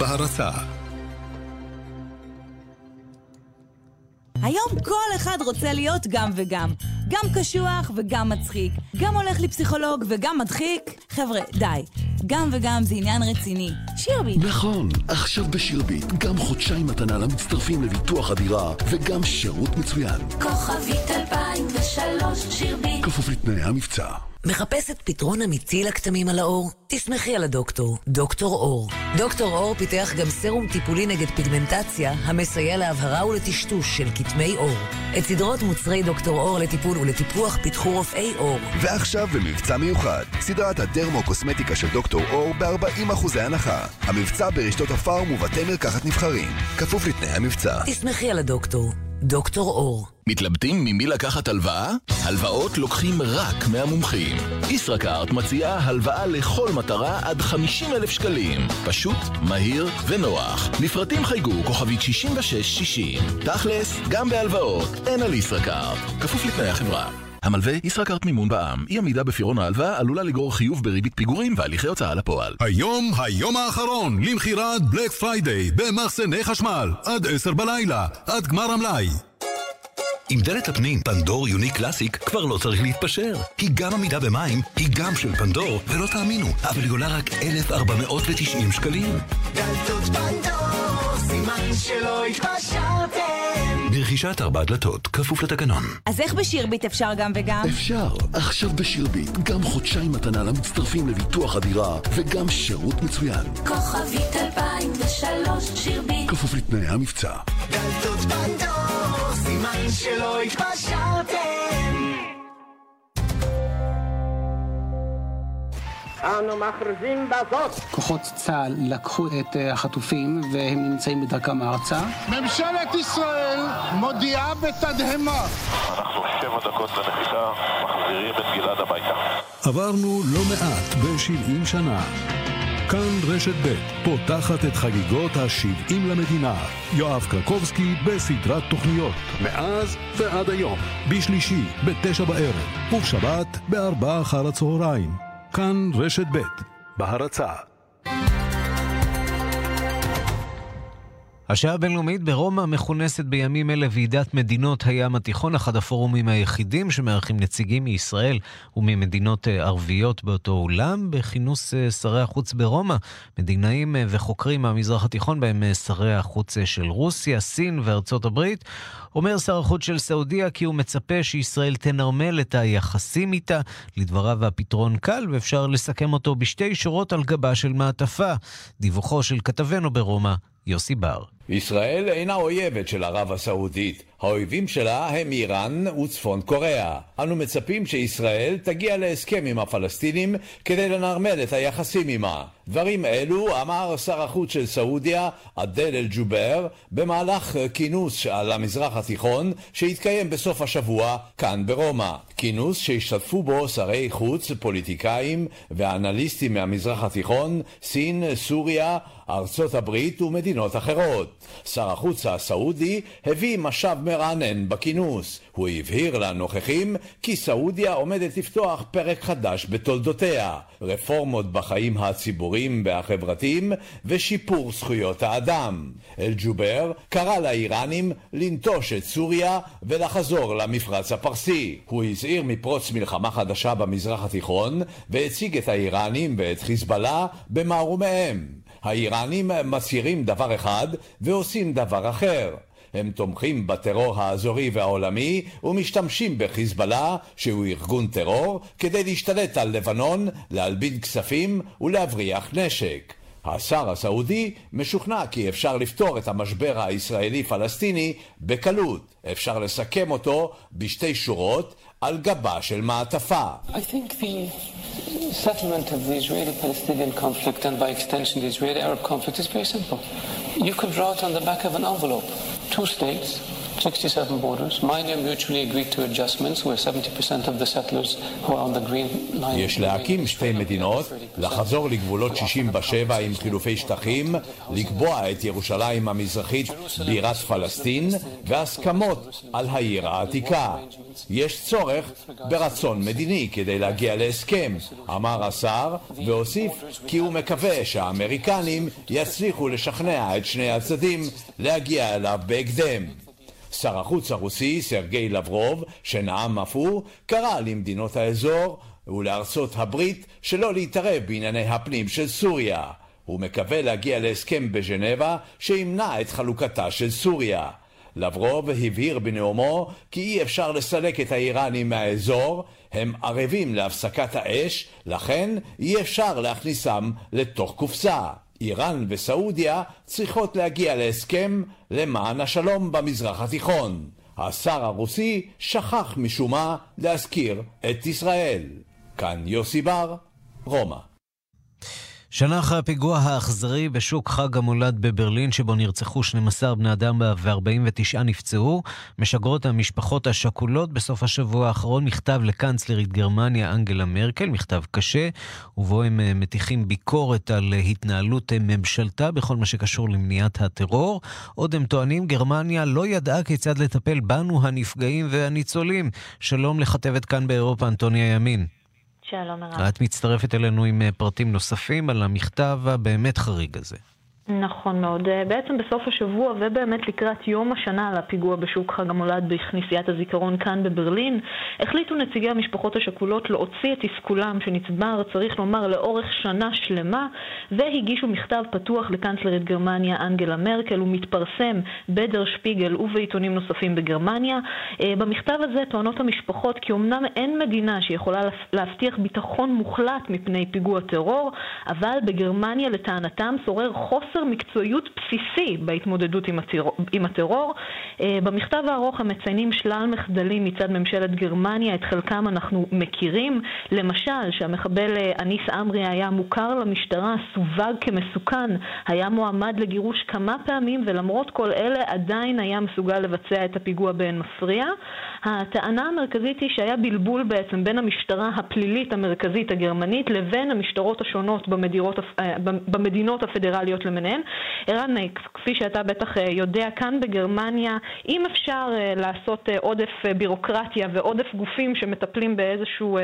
בהרצה היום כל אחד רוצה להיות גם וגם. גם קשוח וגם מצחיק. גם הולך לפסיכולוג וגם מדחיק. חבר'ה, די. גם וגם זה עניין רציני. שירביט. נכון, עכשיו בשירביט, גם חודשיים מתנה למצטרפים לביטוח הדירה, וגם שירות מצוין. כוכבית 2003 שירביט. כפוף לתנאי המבצע. מחפשת פתרון אמיתי לכתמים על האור? תסמכי על הדוקטור, דוקטור אור. דוקטור אור פיתח גם סרום טיפולי נגד פיגמנטציה, המסייע להבהרה ולטשטוש של כתמי עור. את סדרות מוצרי דוקטור אור לטיפול ולטיפוח פיתחו רופאי עור. ועכשיו במבצע מיוחד, סדרת הדרמו-קוסמטיקה של דוקטור אור ב-40% הנחה. המבצע ברשתות הפארם ובתי מרקחת נבחרים. כפוף לתנאי המבצע. תסמכי על הדוקטור. דוקטור אור. מתלבטים ממי לקחת הלוואה? הלוואות לוקחים רק מהמומחים. ישראכרט מציעה הלוואה לכל מטרה עד 50 אלף שקלים. פשוט, מהיר ונוח. לפרטים חייגו כוכבית 6660. תכלס, גם בהלוואות, אין על ישראכרט. כפוף לתנאי החברה. המלווה ישראכרט מימון בע"מ. אי עמידה בפירעון ההלוואה עלולה לגרור חיוב בריבית פיגורים והליכי הוצאה לפועל. היום, היום האחרון למכירת בלק Friday במחסני חשמל עד עשר בלילה, עד גמר המלאי. עם דלת הפנים פנדור יוני קלאסיק כבר לא צריך להתפשר. היא גם עמידה במים, היא גם של פנדור, ולא תאמינו, אבל היא עולה רק 1,490 שקלים. דלתות פנדור, סימן שלא התפשרתם. ברכישת ארבע דלתות, כפוף לתקנון. אז איך בשירביט אפשר גם וגם? אפשר. עכשיו בשירביט, גם חודשיים מתנה למצטרפים לביטוח הדירה, וגם שירות מצוין. כוכבית 2003 שירביט. כפוף לתנאי המבצע. דלתות פנדור, סימן שלא התפשרתם. אנו מכריזים בזאת. כוחות צה"ל לקחו את אה, החטופים והם נמצאים בדרכם ארצה. ממשלת ישראל מודיעה בתדהמה. אנחנו שבע דקות לנחיתה, מחזירים את גלעד הביתה. עברנו לא מעט ב-70 שנה. כאן רשת ב' פותחת את חגיגות ה-70 למדינה. יואב קרקובסקי בסדרת תוכניות, מאז ועד היום, בשלישי, בתשע בערב, ובשבת, בארבע אחר הצהריים. כאן רשת ב' בהרצה. השעה הבינלאומית ברומא מכונסת בימים אלה ועידת מדינות הים התיכון, אחד הפורומים היחידים שמארחים נציגים מישראל וממדינות אה, ערביות באותו אולם, בכינוס אה, שרי החוץ ברומא, מדינאים אה, וחוקרים מהמזרח התיכון, בהם שרי החוץ של רוסיה, סין וארצות הברית. אומר שר החוץ של סעודיה כי הוא מצפה שישראל תנרמל את היחסים איתה. לדבריו הפתרון קל ואפשר לסכם אותו בשתי שורות על גבה של מעטפה. דיווחו של כתבנו ברומא, יוסי בר. ישראל אינה אויבת של ערב הסעודית. האויבים שלה הם איראן וצפון קוריאה. אנו מצפים שישראל תגיע להסכם עם הפלסטינים כדי לנרמל את היחסים עימה. דברים אלו אמר שר החוץ של סעודיה, עדל אל-ג'ובר, במהלך כינוס על המזרח התיכון שהתקיים בסוף השבוע כאן ברומא. כינוס שהשתתפו בו שרי חוץ, פוליטיקאים ואנליסטים מהמזרח התיכון, סין, סוריה, ארצות הברית ומדינות אחרות. שר החוץ הסעודי הביא משאב מרענן בכינוס. הוא הבהיר לנוכחים כי סעודיה עומדת לפתוח פרק חדש בתולדותיה, רפורמות בחיים הציבוריים והחברתיים ושיפור זכויות האדם. אל-ג'ובר קרא לאיראנים לנטוש את סוריה ולחזור למפרץ הפרסי. הוא הזהיר מפרוץ מלחמה חדשה במזרח התיכון והציג את האיראנים ואת חיזבאללה במערומיהם. האיראנים מצהירים דבר אחד ועושים דבר אחר. הם תומכים בטרור האזורי והעולמי ומשתמשים בחיזבאללה, שהוא ארגון טרור, כדי להשתלט על לבנון, להלבין כספים ולהבריח נשק. השר הסעודי משוכנע כי אפשר לפתור את המשבר הישראלי-פלסטיני בקלות. אפשר לסכם אותו בשתי שורות על גבה של מעטפה. I think the settlement of the Israeli-Palestinian conflict and by extension the Israeli-Arab conflict is very simple. You could draw it on the back of an envelope. Two states, 67 borders, minor mutually agreed to adjustments where 70% of the settlers who are on the green line... יש להקים שתי מדינות, לחזור לגבולות 67 עם חילופי שטחים, לקבוע את ירושלים המזרחית בירת פלסטין, והסכמות על העיר העתיקה. יש צורך ברצון מדיני כדי להגיע להסכם, אמר השר, והוסיף כי הוא מקווה שהאמריקנים יצליחו לשכנע את שני הצדדים להגיע אליו בהקדם. שר החוץ הרוסי, סרגי לברוב, שנאם אף הוא, קרא למדינות האזור ולארצות הברית שלא להתערב בענייני הפנים של סוריה. הוא מקווה להגיע להסכם בז'נבה שימנע את חלוקתה של סוריה. לברוב הבהיר בנאומו כי אי אפשר לסלק את האיראנים מהאזור, הם ערבים להפסקת האש, לכן אי אפשר להכניסם לתוך קופסה. איראן וסעודיה צריכות להגיע להסכם למען השלום במזרח התיכון. השר הרוסי שכח משום מה להזכיר את ישראל. כאן יוסי בר, רומא. שנה אחרי הפיגוע האכזרי בשוק חג המולד בברלין, שבו נרצחו 12 בני אדם ו-49 נפצעו, משגרות המשפחות השכולות בסוף השבוע האחרון מכתב לקנצלרית גרמניה אנגלה מרקל, מכתב קשה, ובו הם אה, מטיחים ביקורת על אה, התנהלות אה, ממשלתה בכל מה שקשור למניעת הטרור. עוד הם טוענים, גרמניה לא ידעה כיצד לטפל בנו הנפגעים והניצולים. שלום לכתבת כאן באירופה, אנטוניה ימין. שלום הרב. את מצטרפת אלינו עם אה, פרטים נוספים על המכתב הבאמת חריג הזה. נכון מאוד. אה, בעצם בסוף השבוע ובאמת לקראת יום השנה לפיגוע בשוק חג המולד בכנסיית הזיכרון כאן בברלין, החליטו נציגי המשפחות השכולות להוציא את תסכולם שנצבר, צריך לומר, לאורך שנה שלמה, והגישו מכתב פתוח לקנצלרית גרמניה אנגלה מרקל, הוא מתפרסם בדר שפיגל ובעיתונים נוספים בגרמניה. אה, במכתב הזה טוענות המשפחות כי אמנם אין מדינה שיכולה להבטיח ביטחון מוחלט מפני פיגוע טרור, אבל בגרמניה לטענתם שורר חוסר חוסר מקצועיות בסיסי בהתמודדות עם הטרור. עם הטרור. אה, במכתב הארוך הם מציינים שלל מחדלים מצד ממשלת גרמניה, את חלקם אנחנו מכירים. למשל, שהמחבל אה, אניס עמרי היה מוכר למשטרה, סווג כמסוכן, היה מועמד לגירוש כמה פעמים, ולמרות כל אלה עדיין היה מסוגל לבצע את הפיגוע בעין מפריע. הטענה המרכזית היא שהיה בלבול בעצם בין המשטרה הפלילית המרכזית הגרמנית לבין המשטרות השונות במדינות, אה, במדינות הפדרליות למיניהן. ערן, כפי שאתה בטח אה, יודע, כאן בגרמניה, אם אפשר אה, לעשות עודף בירוקרטיה ועודף גופים שמטפלים באיזשהו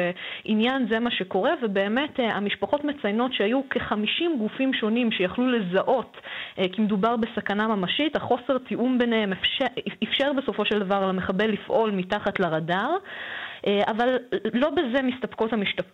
עניין, זה מה שקורה, ובאמת המשפחות מציינות שהיו כ-50 גופים שונים שיכלו לזהות כי מדובר בסכנה ממשית, החוסר תיאום ביניהם אפשר, אפשר בסופו של דבר למחבל לפעול מתחת לרדאר. אה, אבל לא בזה מסתפקות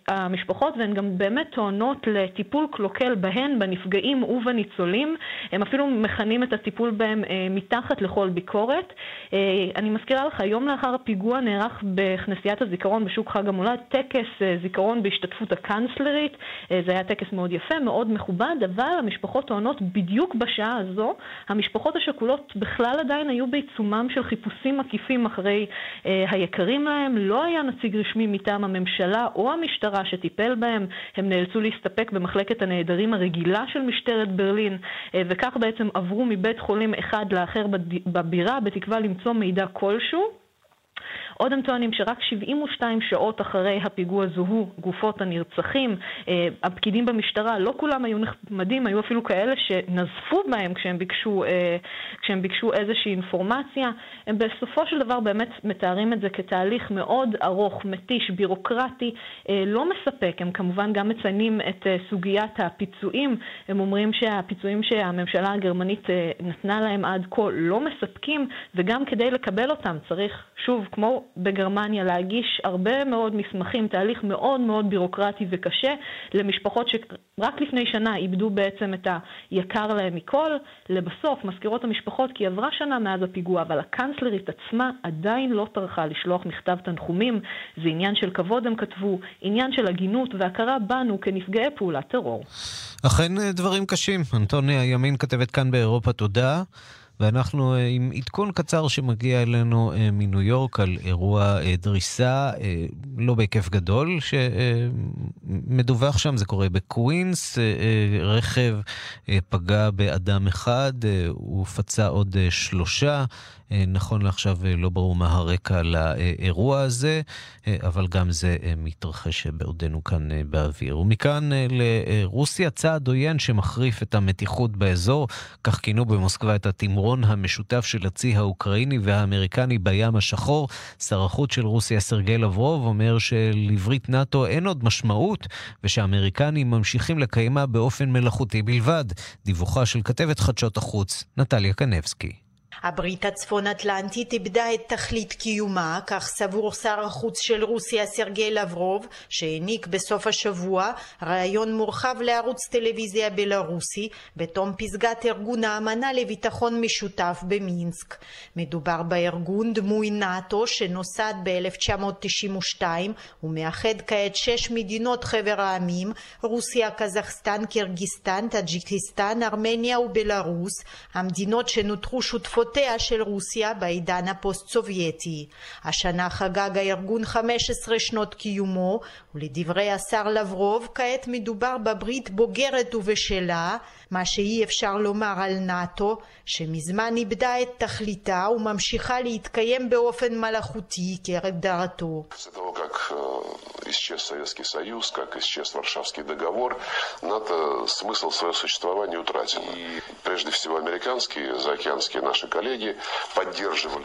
המשפחות, והן גם באמת טוענות לטיפול קלוקל בהן, בנפגעים ובניצולים. הם אפילו מכנים את הטיפול בהם אה, מתחת לכל ביקורת. אה, אני מזכירה לך, יום לאחר הפיגוע נערך בכנסיית הזיכרון בשוק חג המולד טקס זיכרון בהשתתפות הקאנצלרית. זה היה טקס מאוד יפה, מאוד מכובד, אבל המשפחות טוענות בדיוק בשעה הזו, המשפחות השכולות בכלל עדיין היו בעיצומם של חיפושים מקיפים אחרי היקרים להם. לא היה היה נציג רשמי מטעם הממשלה או המשטרה שטיפל בהם, הם נאלצו להסתפק במחלקת הנעדרים הרגילה של משטרת ברלין, אה, וכך בעצם עברו מבית חולים אחד לאחר בבירה בתקווה למצוא מידע כלשהו. עוד הם טוענים שרק 72 שעות אחרי הפיגוע זוהו גופות הנרצחים. אה, הפקידים במשטרה, לא כולם היו נחמדים, היו אפילו כאלה שנזפו בהם כשהם ביקשו, אה, כשהם ביקשו איזושהי אינפורמציה. הם בסופו של דבר באמת מתארים את זה כתהליך מאוד ארוך, מתיש, בירוקרטי, אה, לא מספק. הם כמובן גם מציינים את סוגיית הפיצויים. הם אומרים שהפיצויים שהממשלה הגרמנית נתנה להם עד כה לא מספקים, וגם כדי לקבל אותם צריך, שוב, כמו בגרמניה להגיש הרבה מאוד מסמכים, תהליך מאוד מאוד בירוקרטי וקשה למשפחות שרק לפני שנה איבדו בעצם את היקר להם מכל. לבסוף, מזכירות המשפחות כי עברה שנה מאז הפיגוע, אבל הקנצלרית עצמה עדיין לא טרחה לשלוח מכתב תנחומים. זה עניין של כבוד, הם כתבו, עניין של הגינות והכרה בנו כנפגעי פעולת טרור. אכן אה, דברים קשים. אנטוניה ימין כתבת כאן באירופה, תודה. ואנחנו אה, עם עדכון קצר שמגיע אלינו אה, מניו יורק על אירוע אה, דריסה, לא בהיקף גדול, שמדווח שם, זה קורה בקווינס, רכב פגע באדם אחד, הוא פצע עוד שלושה. אה, נכון לעכשיו אה, לא ברור מה הרקע לאירוע הזה, אה, אבל גם זה מתרחש בעודנו כאן באוויר. ומכאן לרוסיה, צעד עוין שמחריף את המתיחות באזור, כך כינו במוסקבה את התמרון המשותף של הצי האוקראיני והאמריקני בים השחור. שר החוץ של רוסיה, סרגי לברוב, אומר שלברית נאט"ו אין עוד משמעות, ושהאמריקנים ממשיכים לקיימה באופן מלאכותי בלבד. דיווחה של כתבת חדשות החוץ, נטליה קנבסקי. הברית הצפון-אטלנטית איבדה את תכלית קיומה, כך סבור שר החוץ של רוסיה סרגי לברוב, שהעניק בסוף השבוע ראיון מורחב לערוץ טלוויזיה בלרוסי, בתום פסגת ארגון האמנה לביטחון משותף במינסק. מדובר בארגון דמוי נאט"ו שנוסד ב-1992 ומאחד כעת שש מדינות חבר העמים, רוסיה, קזחסטן, קירגיסטן, טאג'יקיסטן, ארמניה ובלרוס, המדינות שנותרו שותפות גבולותיה של רוסיה בעידן הפוסט-סובייטי. השנה חגג הארגון 15 שנות קיומו, ולדברי השר לברוב, כעת מדובר בברית בוגרת ובשלה, מה שאי אפשר לומר על נאט"ו, שמזמן איבדה את תכליתה וממשיכה להתקיים באופן מלאכותי כהגדרתו. исчез Советский Союз, как исчез Варшавский договор, НАТО смысл своего существования утратил. И прежде всего американские, заокеанские наши коллеги поддерживали.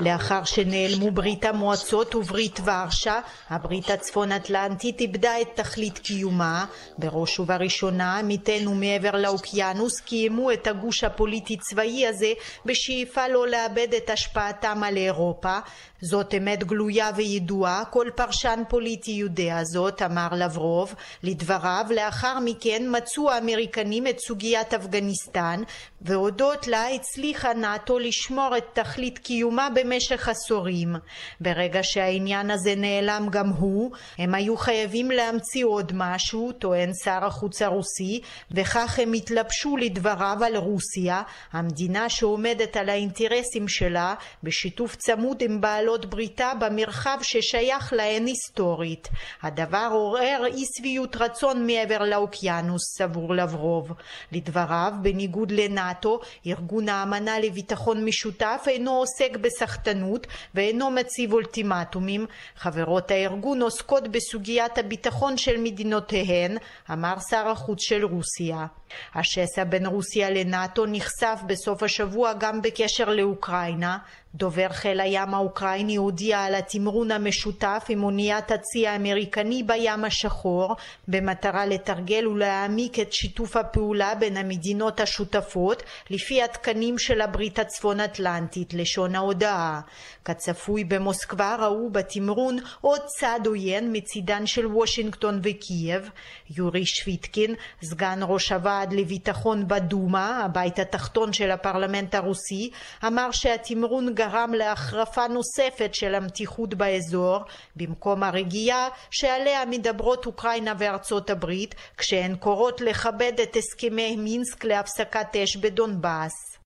לאחר שנעלמו ברית המועצות וברית ורשה, הברית הצפון-אטלנטית איבדה את תכלית קיומה. בראש ובראשונה, עמיתינו מעבר לאוקיינוס קיימו את הגוש הפוליטי-צבאי הזה בשאיפה לא לאבד את השפעתם על אירופה. זאת אמת גלויה וידועה, כל פרשן פוליטי יודע זאת, אמר לברוב. לדבריו, לאחר מכן מצאו האמריקנים את סוגיית אפגניסטן, והודות לה הצליחה נאט"ו לשמור את תכלית קיומה במשך עשורים. ברגע שהעניין הזה נעלם גם הוא, הם היו חייבים להמציא עוד משהו, טוען שר החוץ הרוסי, וכך הם התלבשו לדבריו על רוסיה, המדינה שעומדת על האינטרסים שלה, בשיתוף צמוד עם בעלות בריתה במרחב ששייך להן היסטורית. הדבר עורר אי שביעות רצון מעבר לאוקיינוס, סבור לברוב. לדבריו, בניגוד לנאט"ו, ארגון האמנה לביטחון משותף אינו עוסק בסחטנות ואינו מציב אולטימטומים. חברות הארגון עוסקות בסוגיית הביטחון של מדינותיהן, אמר שר החוץ של רוסיה. השסע בין רוסיה לנאט"ו נחשף בסוף השבוע גם בקשר לאוקראינה. דובר חיל הים האוקראיני הודיע על התמרון המשותף עם אוניית הצי האמריקני בים השחור במטרה לתרגל ולהעמיק את שיתוף הפעולה בין המדינות השותפות לפי התקנים של הברית הצפון אטלנטית לשון ההודעה. כצפוי במוסקבה ראו בתמרון עוד צעד עוין מצידן של וושינגטון וקייב. יורי שוויטקין סגן ראש הוועד לביטחון בדומה הבית התחתון של הפרלמנט הרוסי אמר שהתמרון גרם להחרפה נוספת של המתיחות באזור במקום הרגיעה שעליה מדברות אוקראינה וארצות הברית כשהן קוראות לכבד את הסכמי מינסק להפסקת אש בדונבאס.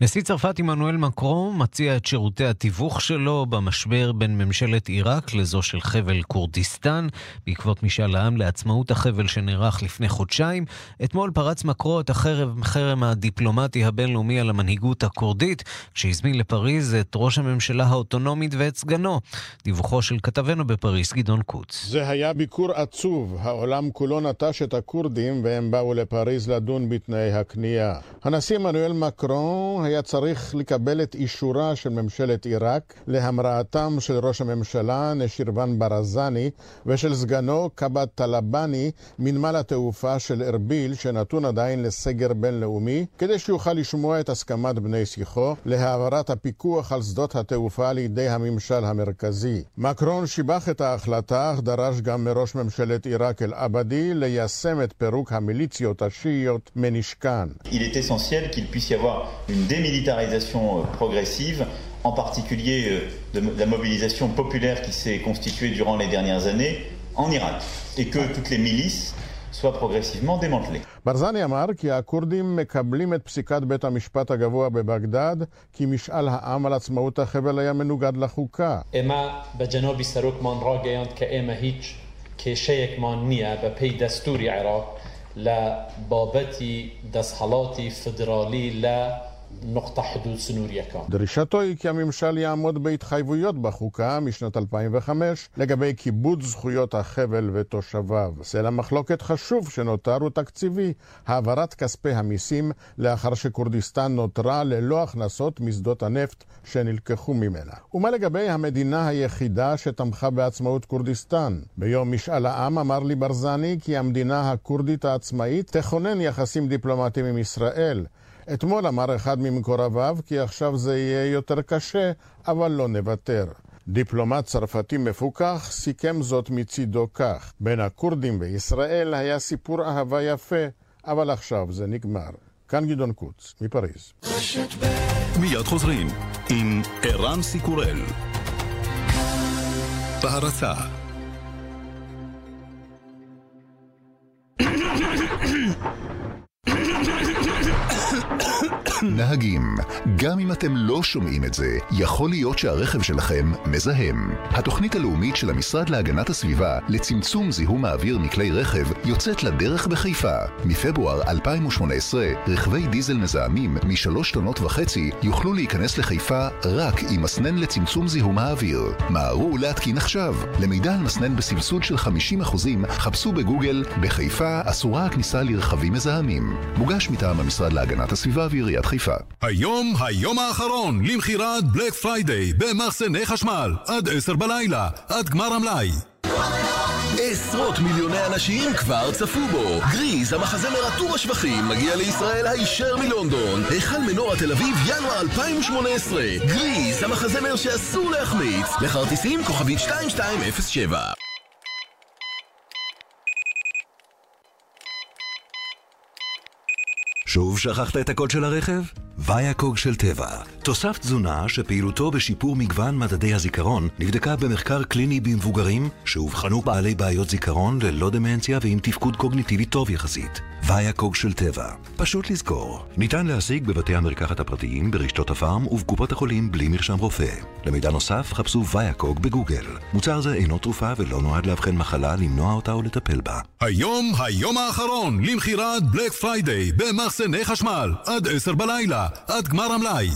נשיא צרפת עמנואל מקרון מציע את שירותי התיווך שלו במשבר בין ממשלת עיראק לזו של חבל כורדיסטן, בעקבות משאל העם לעצמאות החבל שנערך לפני חודשיים. אתמול פרץ מקרו את החרם, הדיפלומטי הבינלאומי על המנהיגות הכורדית, כשהזמין לפריז את ראש הממשלה האוטונומית ואת סגנו. דיווחו של כתבנו בפריז, גדעון קוץ. זה היה ביקור עצוב. העולם כולו נטש את הכורדים והם באו לפריז לדון בתנאי הכניעה. הנשיא עמנואל מקרון היה צריך לקבל את אישורה של ממשלת עיראק להמראתם של ראש הממשלה נשירבן ברזני ושל סגנו קבאת טלבאני מנמל התעופה של ארביל שנתון עדיין לסגר בינלאומי כדי שיוכל לשמוע את הסכמת בני שיחו להעברת הפיקוח על שדות התעופה לידי הממשל המרכזי. מקרון שיבח את ההחלטה אך דרש גם מראש ממשלת עיראק אל-עבדי ליישם את פירוק המיליציות השיעיות מנשקן. Il est essentiel qu'il puisse y avoir une démilitarisation euh, progressive, en particulier euh, de la mobilisation populaire qui s'est constituée durant les dernières années en Irak, et que toutes les milices soient progressivement démantelées. لبابتي دس حالاتي فدرالي لا נוקטה חדוד סנורייקה. דרישתו היא כי הממשל יעמוד בהתחייבויות בחוקה משנת 2005 לגבי כיבוד זכויות החבל ותושביו. סלע מחלוקת חשוב שנותר הוא תקציבי, העברת כספי המיסים לאחר שכורדיסטן נותרה ללא הכנסות משדות הנפט שנלקחו ממנה. ומה לגבי המדינה היחידה שתמכה בעצמאות כורדיסטן? ביום משאל העם אמר לי ברזני כי המדינה הכורדית העצמאית תכונן יחסים דיפלומטיים עם ישראל. אתמול אמר אחד ממקורביו כי עכשיו זה יהיה יותר קשה, אבל לא נוותר. דיפלומט צרפתי מפוכח סיכם זאת מצידו כך: בין הכורדים וישראל היה סיפור אהבה יפה, אבל עכשיו זה נגמר. כאן גדעון קוץ, מפריז. מיד חוזרים עם ערן סיקורל. בהרצה נהגים, גם אם אתם לא שומעים את זה, יכול להיות שהרכב שלכם מזהם. התוכנית הלאומית של המשרד להגנת הסביבה לצמצום זיהום האוויר מכלי רכב יוצאת לדרך בחיפה. מפברואר 2018, רכבי דיזל מזהמים משלוש טונות וחצי יוכלו להיכנס לחיפה רק עם מסנן לצמצום זיהום האוויר. מהרו להתקין עכשיו. למידע על מסנן בסבסוד של 50% חפשו בגוגל בחיפה אסורה הכניסה לרכבים מזהמים. מוגש מטעם המשרד להגנת הסביבה ועיריית חיפה. היום, היום האחרון למכירת Black Friday במחסני חשמל עד עשר בלילה, עד גמר המלאי. עשרות מיליוני אנשים כבר צפו בו. גריז, המחזמר עטור השבחים, מגיע לישראל הישר מלונדון. היכל מנורה תל אביב, ינואר 2018. גריז, המחזמר שאסור להחמיץ. לכרטיסים כוכבית 2207. שוב שכחת את הקוד של הרכב? ויאקוג של טבע. תוסף תזונה שפעילותו בשיפור מגוון מדדי הזיכרון נבדקה במחקר קליני במבוגרים שאובחנו בעלי בעיות זיכרון ללא דמנציה ועם תפקוד קוגניטיבי טוב יחסית. ויאקוג של טבע. פשוט לזכור. ניתן להשיג בבתי המרקחת הפרטיים, ברשתות הפארם ובקופות החולים בלי מרשם רופא. למידע נוסף חפשו ויאקוג בגוגל. מוצר זה אינו תרופה ולא נועד לאבחן מחלה, למנוע אותה או לטפל בה. היום, היום האחרון למכירת Black Friday במחסני חשמל עד עשר בלילה, עד גמר המלאי.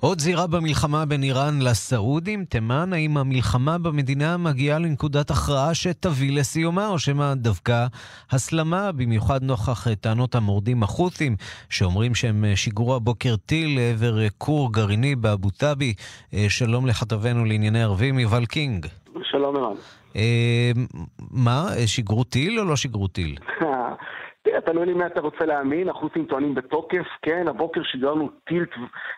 עוד זירה במלחמה בין איראן לסעודים, תימן, האם המלחמה במדינה מגיעה לנקודת הכרעה שתביא לסיומה, או שמא דווקא הסלמה, במיוחד נוכח טענות המורדים החות'ים, שאומרים שהם שיגרו הבוקר טיל לעבר כור גרעיני באבו דאבי. אה, שלום לכתבנו לענייני ערבים, יובל קינג. שלום ערן. אה, מה, אה, שיגרו טיל או לא שיגרו טיל? תראה, תלוי למי אתה רוצה להאמין, החות'ים טוענים בתוקף, כן, הבוקר שיגרנו טיל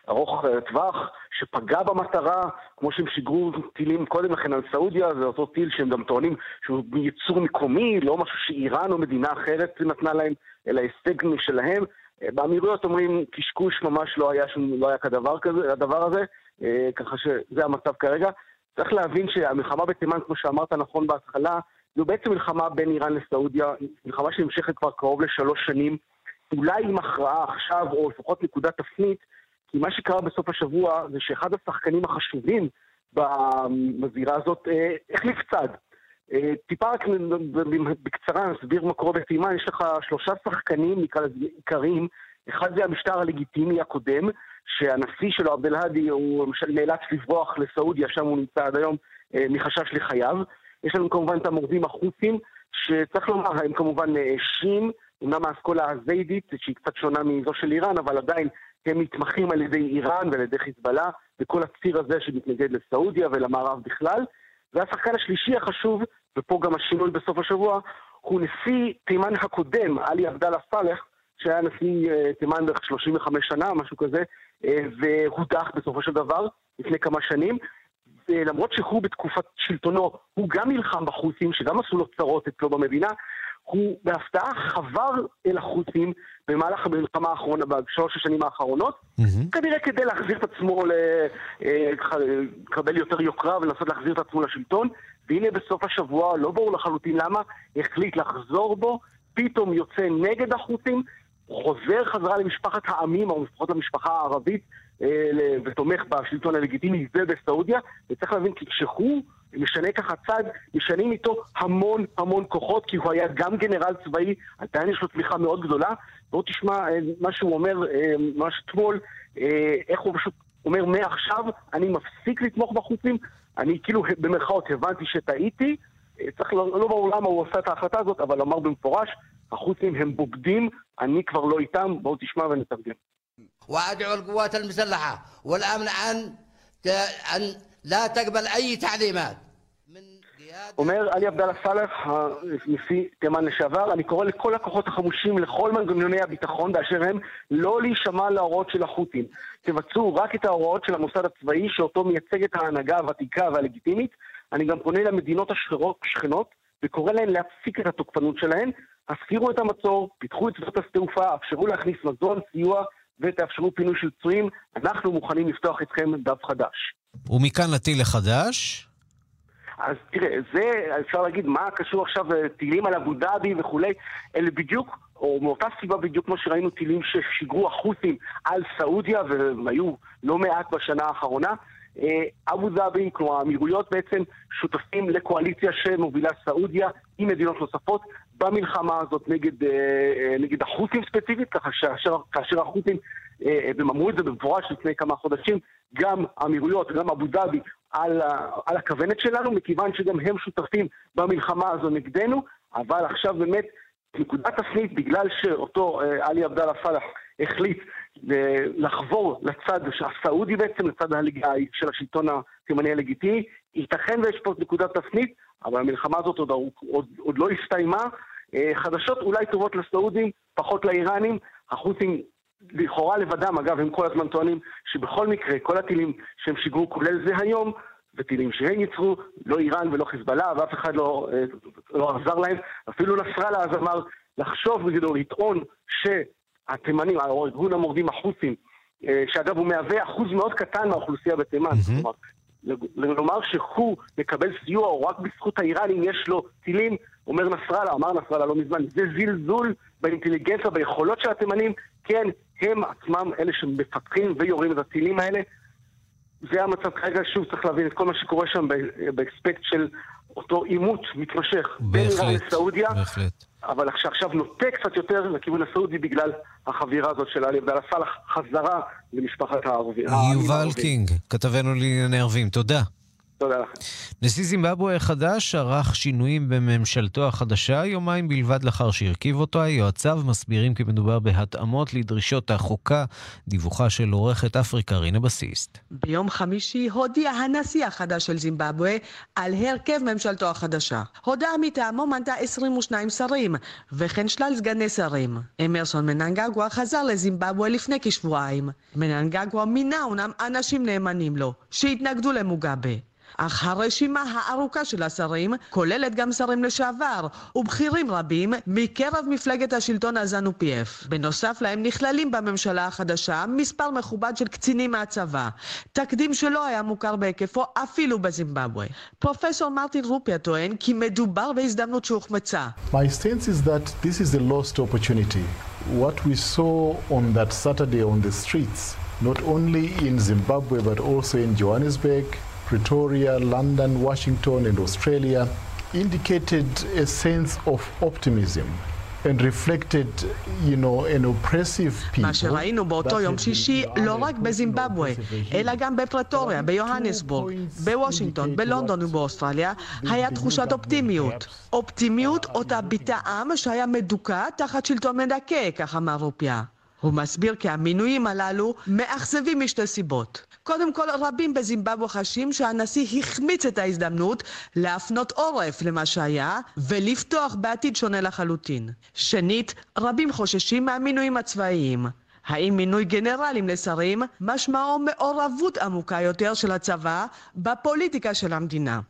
ארוך אה, טווח שפגע במטרה, כמו שהם שיגרו טילים קודם לכן על סעודיה, זה אותו טיל שהם גם טוענים שהוא ייצור מקומי, לא משהו שאיראן או מדינה אחרת נתנה להם, אלא הישג משלהם. אה, באמירויות אומרים קשקוש ממש לא היה, שום, לא היה כדבר כזה, הדבר הזה, אה, ככה שזה המצב כרגע. צריך להבין שהמלחמה בתימן, כמו שאמרת נכון בהתחלה, זו בעצם מלחמה בין איראן לסעודיה, מלחמה שנמשכת כבר קרוב לשלוש שנים, אולי עם הכרעה עכשיו, או לפחות נקודת תפנית, כי מה שקרה בסוף השבוע זה שאחד השחקנים החשובים בזירה הזאת אה, החליף צד. אה, טיפה רק בקצרה נסביר מה קורה בתימן, יש לך שלושה שחקנים, נקרא לזה עיקריים, אחד זה המשטר הלגיטימי הקודם, שהנשיא שלו, עבד אל-האדי, הוא נאלץ לברוח לסעודיה, שם הוא נמצא עד היום, אה, מחשש לחייו. יש לנו כמובן את המורדים החות'ים, שצריך לומר, הם כמובן נאשים, אמנם האסכולה הזיידית, שהיא קצת שונה מזו של איראן, אבל עדיין הם נתמכים על ידי איראן ועל ידי חיזבאללה, וכל הציר הזה שמתנגד לסעודיה ולמערב בכלל. והשחקן השלישי החשוב, ופה גם השינוי בסוף השבוע, הוא נשיא תימן הקודם, עלי עבדאללה סאלח, שהיה נשיא uh, תימן בערך 35 שנה, משהו כזה, uh, והודח בסופו של דבר לפני כמה שנים. למרות שהוא בתקופת שלטונו, הוא גם נלחם בחות'ים, שגם עשו לו צרות אצלו במדינה, הוא בהפתעה חבר אל החות'ים במהלך המלחמה האחרונה, בשלוש השנים האחרונות, mm-hmm. כנראה כדי להחזיר את עצמו, לקבל יותר יוקרה ולנסות להחזיר את עצמו לשלטון, והנה בסוף השבוע, לא ברור לחלוטין למה, החליט לחזור בו, פתאום יוצא נגד החות'ים, חוזר חזרה למשפחת העמים, או לפחות למשפחה הערבית, אה, ותומך בשלטון הלגיטימי זה בסעודיה, וצריך להבין כי כשהוא משנה ככה צד, משנים איתו המון המון כוחות, כי הוא היה גם גנרל צבאי, עדיין יש לו תמיכה מאוד גדולה. בואו תשמע אה, מה שהוא אומר אה, ממש אתמול, איך הוא פשוט אומר מעכשיו, אני מפסיק לתמוך בחוצים, אני כאילו במרכאות הבנתי שטעיתי, צריך, לא, לא ברור למה הוא עושה את ההחלטה הזאת, אבל אמר במפורש, החות'ים הם בוגדים, אני כבר לא איתם, בואו תשמע ונתרגם. وأدعو القوات المسلحة والأمن أن أن لا تقبل أي تعليمات אומר עלי עבדאללה סאלח, נשיא תימן לשעבר, אני קורא לכל הכוחות החמושים, לכל מנגנוני הביטחון באשר הם, לא להישמע להוראות של החות'ים. תבצעו רק את ההוראות של המוסד הצבאי, שאותו מייצגת ההנהגה הוותיקה והלגיטימית. אני גם פונה למדינות השכנות, וקורא להן להפסיק את התוקפנות שלהן. הזכירו את המצור, פיתחו את שדות התעופה, אפשרו להכניס מזון, סיוע ותאפשרו פינוי של פצועים, אנחנו מוכנים לפתוח איתכם דף חדש. ומכאן לטיל החדש? אז תראה, זה, אפשר להגיד, מה קשור עכשיו טילים על אבו דאבי וכולי, אלה בדיוק או מאותה סיבה בדיוק כמו שראינו טילים ששיגרו החות'ים על סעודיה, והיו לא מעט בשנה האחרונה. אה, אבו דאבי, כלומר האמירויות בעצם שותפים לקואליציה שמובילה סעודיה עם מדינות נוספות במלחמה הזאת נגד, אה, אה, נגד החות'ים ספציפית, ככה כאשר החות'ים, והם אמרו את זה במפורש לפני כמה חודשים, גם האמירויות, גם אבו דאבי על, על הכוונת שלנו, מכיוון שגם הם שותפים במלחמה הזו נגדנו, אבל עכשיו באמת נקודת תפנית, בגלל שאותו עלי עבדאללה סאלח החליט לחבור לצד הסעודי בעצם, לצד של השלטון התימני הלגיטימי. ייתכן ויש פה נקודת תפנית, אבל המלחמה הזאת עוד, עוד, עוד לא הסתיימה. אה, חדשות אולי טובות לסעודים, פחות לאיראנים. החות'ים לכאורה לבדם, אגב, הם כל הזמן טוענים שבכל מקרה, כל הטילים שהם שיגרו, כולל זה היום, וטילים שהם ייצרו, לא איראן ולא חיזבאללה, ואף אחד לא, אה, לא עזר להם. אפילו נסראללה אז אמר לחשוב בגדול, לטעון ש... התימנים, או ארגון המורדים החות'ים, אה, שאגב הוא מהווה אחוז מאוד קטן מהאוכלוסייה בתימן, כלומר, לומר שהוא מקבל סיוע או רק בזכות האיראנים יש לו טילים, אומר נסראללה, אמר נסראללה לא מזמן, זה זלזול באינטליגנציה, ביכולות של התימנים, כן, הם עצמם אלה שמפתחים ויורים את הטילים האלה. זה המצב כרגע, שוב צריך להבין את כל מה שקורה שם באספקט של אותו עימות מתמשך בין איראן לסעודיה. בהחלט. אבל שעכשיו נוטה קצת יותר לכיוון הסעודי בגלל החבירה הזאת של עלי עבדאללה סאלח חזרה למשפחת הערבים. יובל קינג, כתבנו לענייני ערבים, תודה. תודה לכם. נשיא זימבבואה החדש ערך שינויים בממשלתו החדשה יומיים בלבד לאחר שהרכיב אותו. יועציו מסבירים כי מדובר בהתאמות לדרישות החוקה. דיווחה של עורכת אפריקה רינה בסיסט. ביום חמישי הודיע הנשיא החדש של זימבבואה על הרכב ממשלתו החדשה. הודעה מטעמו מנתה 22 שרים, וכן שלל סגני שרים. אמרסון מננגגווה חזר לזימבבואה לפני כשבועיים. מננגגווה מינה אומנם אנשים נאמנים לו, שהתנגדו למוגאבה. אך הרשימה הארוכה של השרים כוללת גם שרים לשעבר ובכירים רבים מקרב מפלגת השלטון פי.אף. בנוסף להם נכללים בממשלה החדשה מספר מכובד של קצינים מהצבא, תקדים שלא היה מוכר בהיקפו אפילו בזימבבואה. פרופסור מרטין רופיה טוען כי מדובר בהזדמנות שהוחמצה. What we saw on that Saturday on the streets, not only in Zimbabwe but also in Johannesburg, Pretoria, London, Washington, and Australia indicated a sense of optimism. and reflected, you know, an oppressive people. מה שראינו באותו יום שישי לא רק בזימבבואה, אלא גם בפרטוריה, ביוהנסבורג, בוושינגטון, בלונדון ובאוסטרליה, היה תחושת אופטימיות. אופטימיות אותה ביטא עם שהיה מדוכא תחת שלטון מדכא, כך אמר רופיה. הוא מסביר כי המינויים הללו מאכזבים משתי סיבות. קודם כל, רבים בזימבבואה חשים שהנשיא החמיץ את ההזדמנות להפנות עורף למה שהיה ולפתוח בעתיד שונה לחלוטין. שנית, רבים חוששים מהמינויים הצבאיים. האם מינוי גנרלים לשרים משמעו מעורבות עמוקה יותר של הצבא בפוליטיקה של המדינה.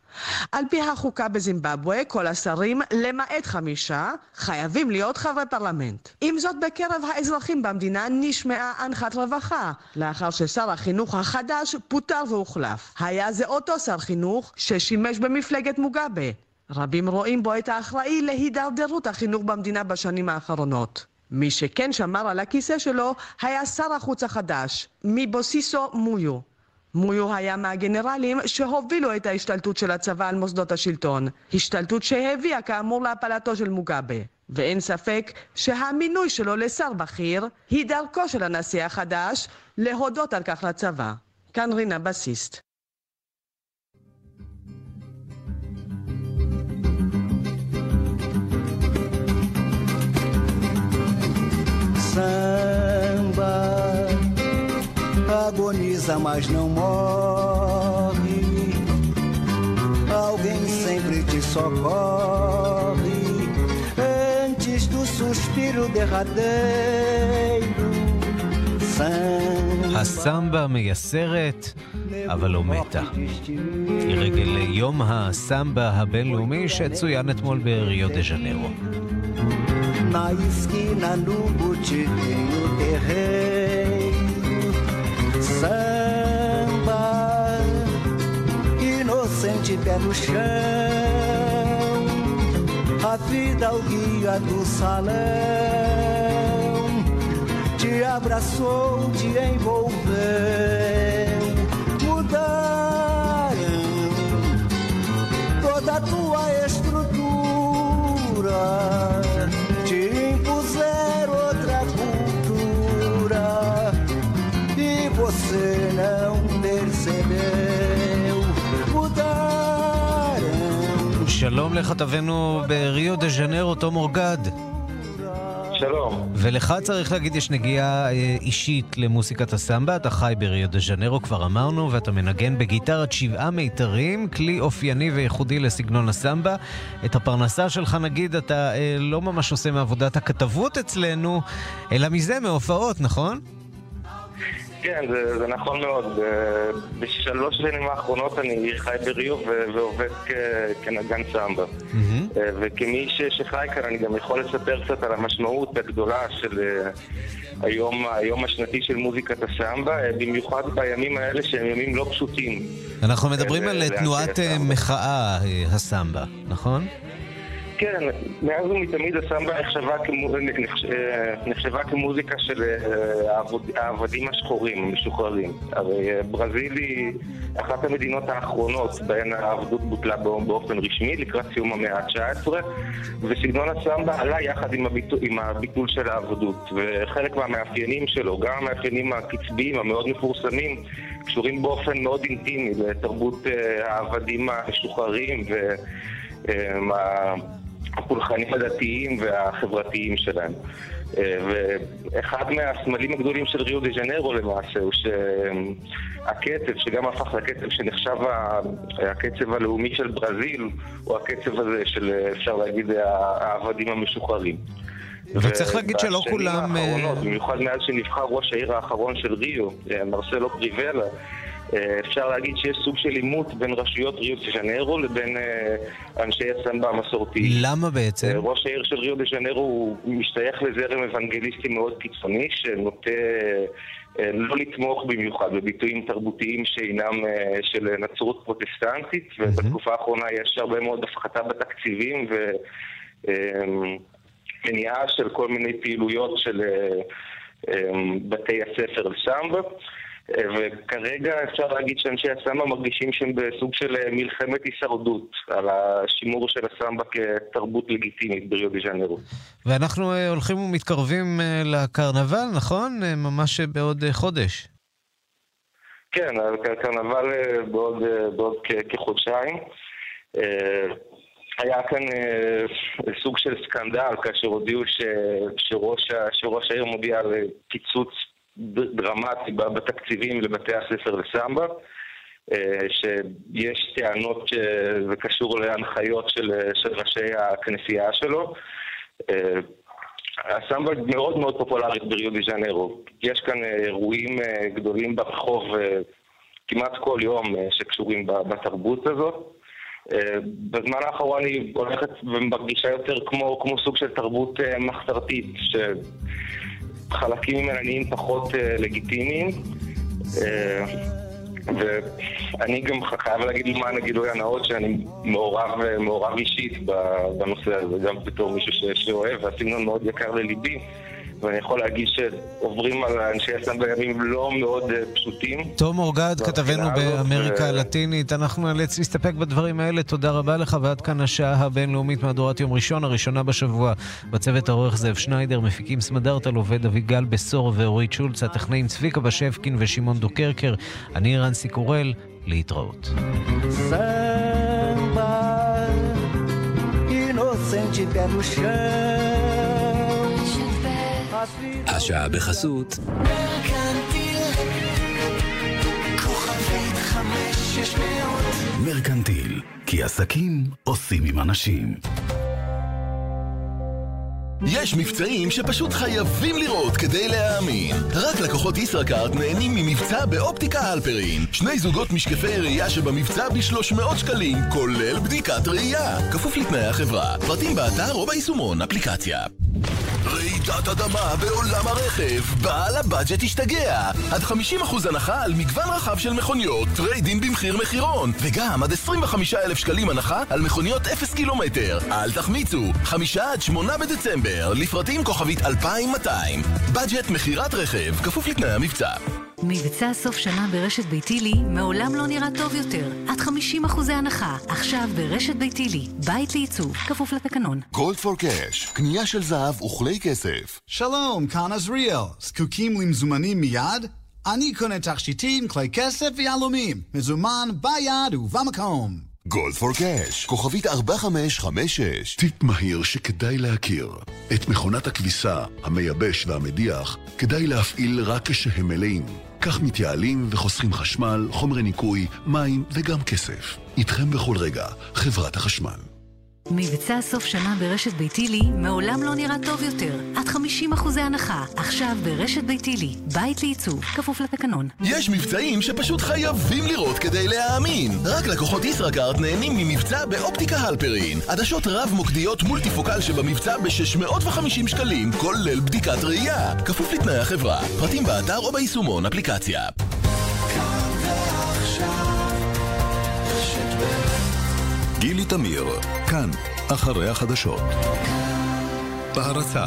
על פי החוקה בזימבבואה, כל השרים, למעט חמישה, חייבים להיות חברי פרלמנט. עם זאת, בקרב האזרחים במדינה נשמעה אנחת רווחה, לאחר ששר החינוך החדש פוטר והוחלף. היה זה אותו שר חינוך ששימש במפלגת מוגאבה. רבים רואים בו את האחראי להידרדרות החינוך במדינה בשנים האחרונות. מי שכן שמר על הכיסא שלו היה שר החוץ החדש, מבוסיסו מויו. מויו היה מהגנרלים שהובילו את ההשתלטות של הצבא על מוסדות השלטון, השתלטות שהביאה כאמור להפלתו של מוגאבה. ואין ספק שהמינוי שלו לשר בכיר היא דרכו של הנשיא החדש להודות על כך לצבא. כאן רינה בסיסט. Samba agoniza, mas não morre. Alguém sempre te socorre antes do suspiro derradeiro. הסמבה מייסרת, אבל לא מתה. לרגל יום הסמבה הבינלאומי שצוין אתמול בריו דה ז'נרו. Na esquina, no botiquinho terreiro. Samba, inocente pé no chão. A vida, o guia do salão. Abraçou, te envolveu. Mudaram toda a tua estrutura, שלום לכתבנו בריו דה ז'נרו, תום אורגד. שלום. ולך צריך להגיד, יש נגיעה אה, אישית למוסיקת הסמבה, אתה חי בריו דה ז'נרו, כבר אמרנו, ואתה מנגן בגיטרת שבעה מיתרים, כלי אופייני וייחודי לסגנון הסמבה. את הפרנסה שלך, נגיד, אתה אה, לא ממש עושה מעבודת הכתבות אצלנו, אלא מזה, מהופעות, נכון? כן, זה, זה נכון מאוד. בשלוש שנים האחרונות אני חי בריו ועובד כ- כנגן סמבה. אה, וכמי ש- שחי כאן אני גם יכול לספר קצת על המשמעות הגדולה של אה, היום, היום השנתי של מוזיקת הסמבה, אה, במיוחד בימים האלה שהם ימים לא פשוטים. אנחנו מדברים על תנועת אה, מחאה, אה, הסמבה, נכון? כן, מאז ומתמיד הסמבה נחשבה, כמו, נחש, נחשבה כמוזיקה של אה, העבוד, העבדים השחורים המשוחררים. הרי אה, ברזיל היא אחת המדינות האחרונות בהן העבדות בוטלה בא- באופן רשמי לקראת סיום המאה ה-19 וסגנון הסמבה עלה יחד עם הביטול, עם הביטול של העבדות וחלק מהמאפיינים שלו, גם המאפיינים הקצביים המאוד מפורסמים קשורים באופן מאוד אינטימי לתרבות אה, העבדים המשוחררים ו... הפולחנים הדתיים והחברתיים שלהם. אה, ואחד מהסמלים הגדולים של ריו דה ז'נרו למעשה הוא שהקצב, שגם הפך לקצב שנחשב הקצב הלאומי של ברזיל, הוא הקצב הזה של, אפשר להגיד, העבדים המשוחררים. וצריך להגיד שלא כולם, אה, האחרונות, במיוחד מאז שנבחר ראש העיר האחרון של ריו, אה, מרסלו פריבלה, אפשר להגיד שיש סוג של עימות בין רשויות ריו דה ז'נרו לבין אה, אנשי הסמבה המסורתיים. למה בעצם? אה, ראש העיר של ריו דה ז'נרו הוא משתייך לזרם אוונגליסטי מאוד קיצוני, שנוטה אה, לא לתמוך במיוחד בביטויים תרבותיים שאינם אה, של נצרות פרוטסטנטית, ובתקופה האחרונה יש הרבה מאוד הפחתה בתקציבים ו... אה, מניעה של כל מיני פעילויות של אה, אה, בתי הספר לסמבה. וכרגע אפשר להגיד שאנשי הסמבה מרגישים שהם בסוג של אה, מלחמת הישרדות על השימור של הסמבה כתרבות לגיטימית בריו דה ז'נרו. ואנחנו אה, הולכים ומתקרבים אה, לקרנבל, נכון? ממש בעוד חודש. כן, הקרנבל בעוד, בעוד כחודשיים. היה כאן סוג של סקנדל כאשר הודיעו ש, שראש, שראש העיר מודיע על קיצוץ דרמטי בתקציבים לבתי הספר לסמבה. אה, שיש טענות שזה קשור להנחיות של, של ראשי הכנסייה שלו. אה, הסמבה מאוד מאוד פופולרית בריו דה ז'נרו. יש כאן אירועים אה, גדולים ברחוב כמעט כל יום שקשורים בתרבות הזאת. בזמן האחרון היא הולכת ומרגישה יותר כמו, כמו סוג של תרבות מחתרתית, שחלקים ממנה נהיים פחות אה, לגיטימיים. אה, ואני גם חייב להגיד למען הגילוי הנאות שאני מעורב, אה, מעורב אישית בנושא הזה, גם בתור מישהו שאוהב, והסגנון מאוד יקר לליבי. ואני יכול להגיד שעוברים על אנשי הסם בימים לא מאוד אה, פשוטים. תום אורגד, כתבנו באמריקה הלטינית, אנחנו נאלץ להסתפק בדברים האלה. תודה רבה לך, ועד כאן השעה הבינלאומית מהדורת יום ראשון, הראשונה בשבוע. בצוות העורך זאב שניידר, מפיקים סמדארטל, עובד אביגל בשור ואורית שולץ, הטכנאים צביקה בשבקין ושמעון דוקרקר. אני רנסי קורל, להתראות. Inocente pé no chão. השעה בחסות מרקנטיל, כי עסקים עושים עם אנשים. יש מבצעים שפשוט חייבים לראות כדי להאמין. רק לקוחות ישראכרט נהנים ממבצע באופטיקה הלפרין. שני זוגות משקפי ראייה שבמבצע ב-300 שקלים, כולל בדיקת ראייה. כפוף לתנאי החברה. פרטים באתר או ביישומון אפליקציה. רעידת אדמה בעולם הרכב. בעל הבאג'ט השתגע. עד 50% הנחה על מגוון רחב של מכוניות, trade-in במחיר מחירון. וגם עד 25,000 שקלים הנחה על מכוניות 0 קילומטר. אל תחמיצו, 5 עד 8 בדצמבר, לפרטים כוכבית 2200. באג'ט מכירת רכב, כפוף לתנאי המבצע. מבצע סוף שנה ברשת ביתילי מעולם לא נראה טוב יותר. עד 50 אחוזי הנחה. עכשיו ברשת ביתילי. בית לעיצוב. כפוף לתקנון. גולד פור קאש. קנייה של זהב וכלי כסף. שלום, כאן עזריאל. זקוקים למזומנים מיד? אני קונה תכשיטים, כלי כסף ויהלומים. מזומן ביד ובמקום. גולד פור קאש, כוכבית 4556. טיפ מהיר שכדאי להכיר. את מכונת הכביסה, המייבש והמדיח כדאי להפעיל רק כשהם מלאים. כך מתייעלים וחוסכים חשמל, חומרי ניקוי, מים וגם כסף. איתכם בכל רגע, חברת החשמל. מבצע סוף שנה ברשת ביתילי מעולם לא נראה טוב יותר. עד 50 אחוזי הנחה. עכשיו ברשת ביתילי. בית לעיצוב. כפוף לתקנון. יש מבצעים שפשוט חייבים לראות כדי להאמין. רק לקוחות ישראכרט נהנים ממבצע באופטיקה הלפרין. עדשות רב-מוקדיות מולטיפוקל שבמבצע ב-650 שקלים, כולל בדיקת ראייה. כפוף לתנאי החברה. פרטים באתר או ביישומון אפליקציה. גילי תמיר, כאן, אחרי החדשות. בהרצה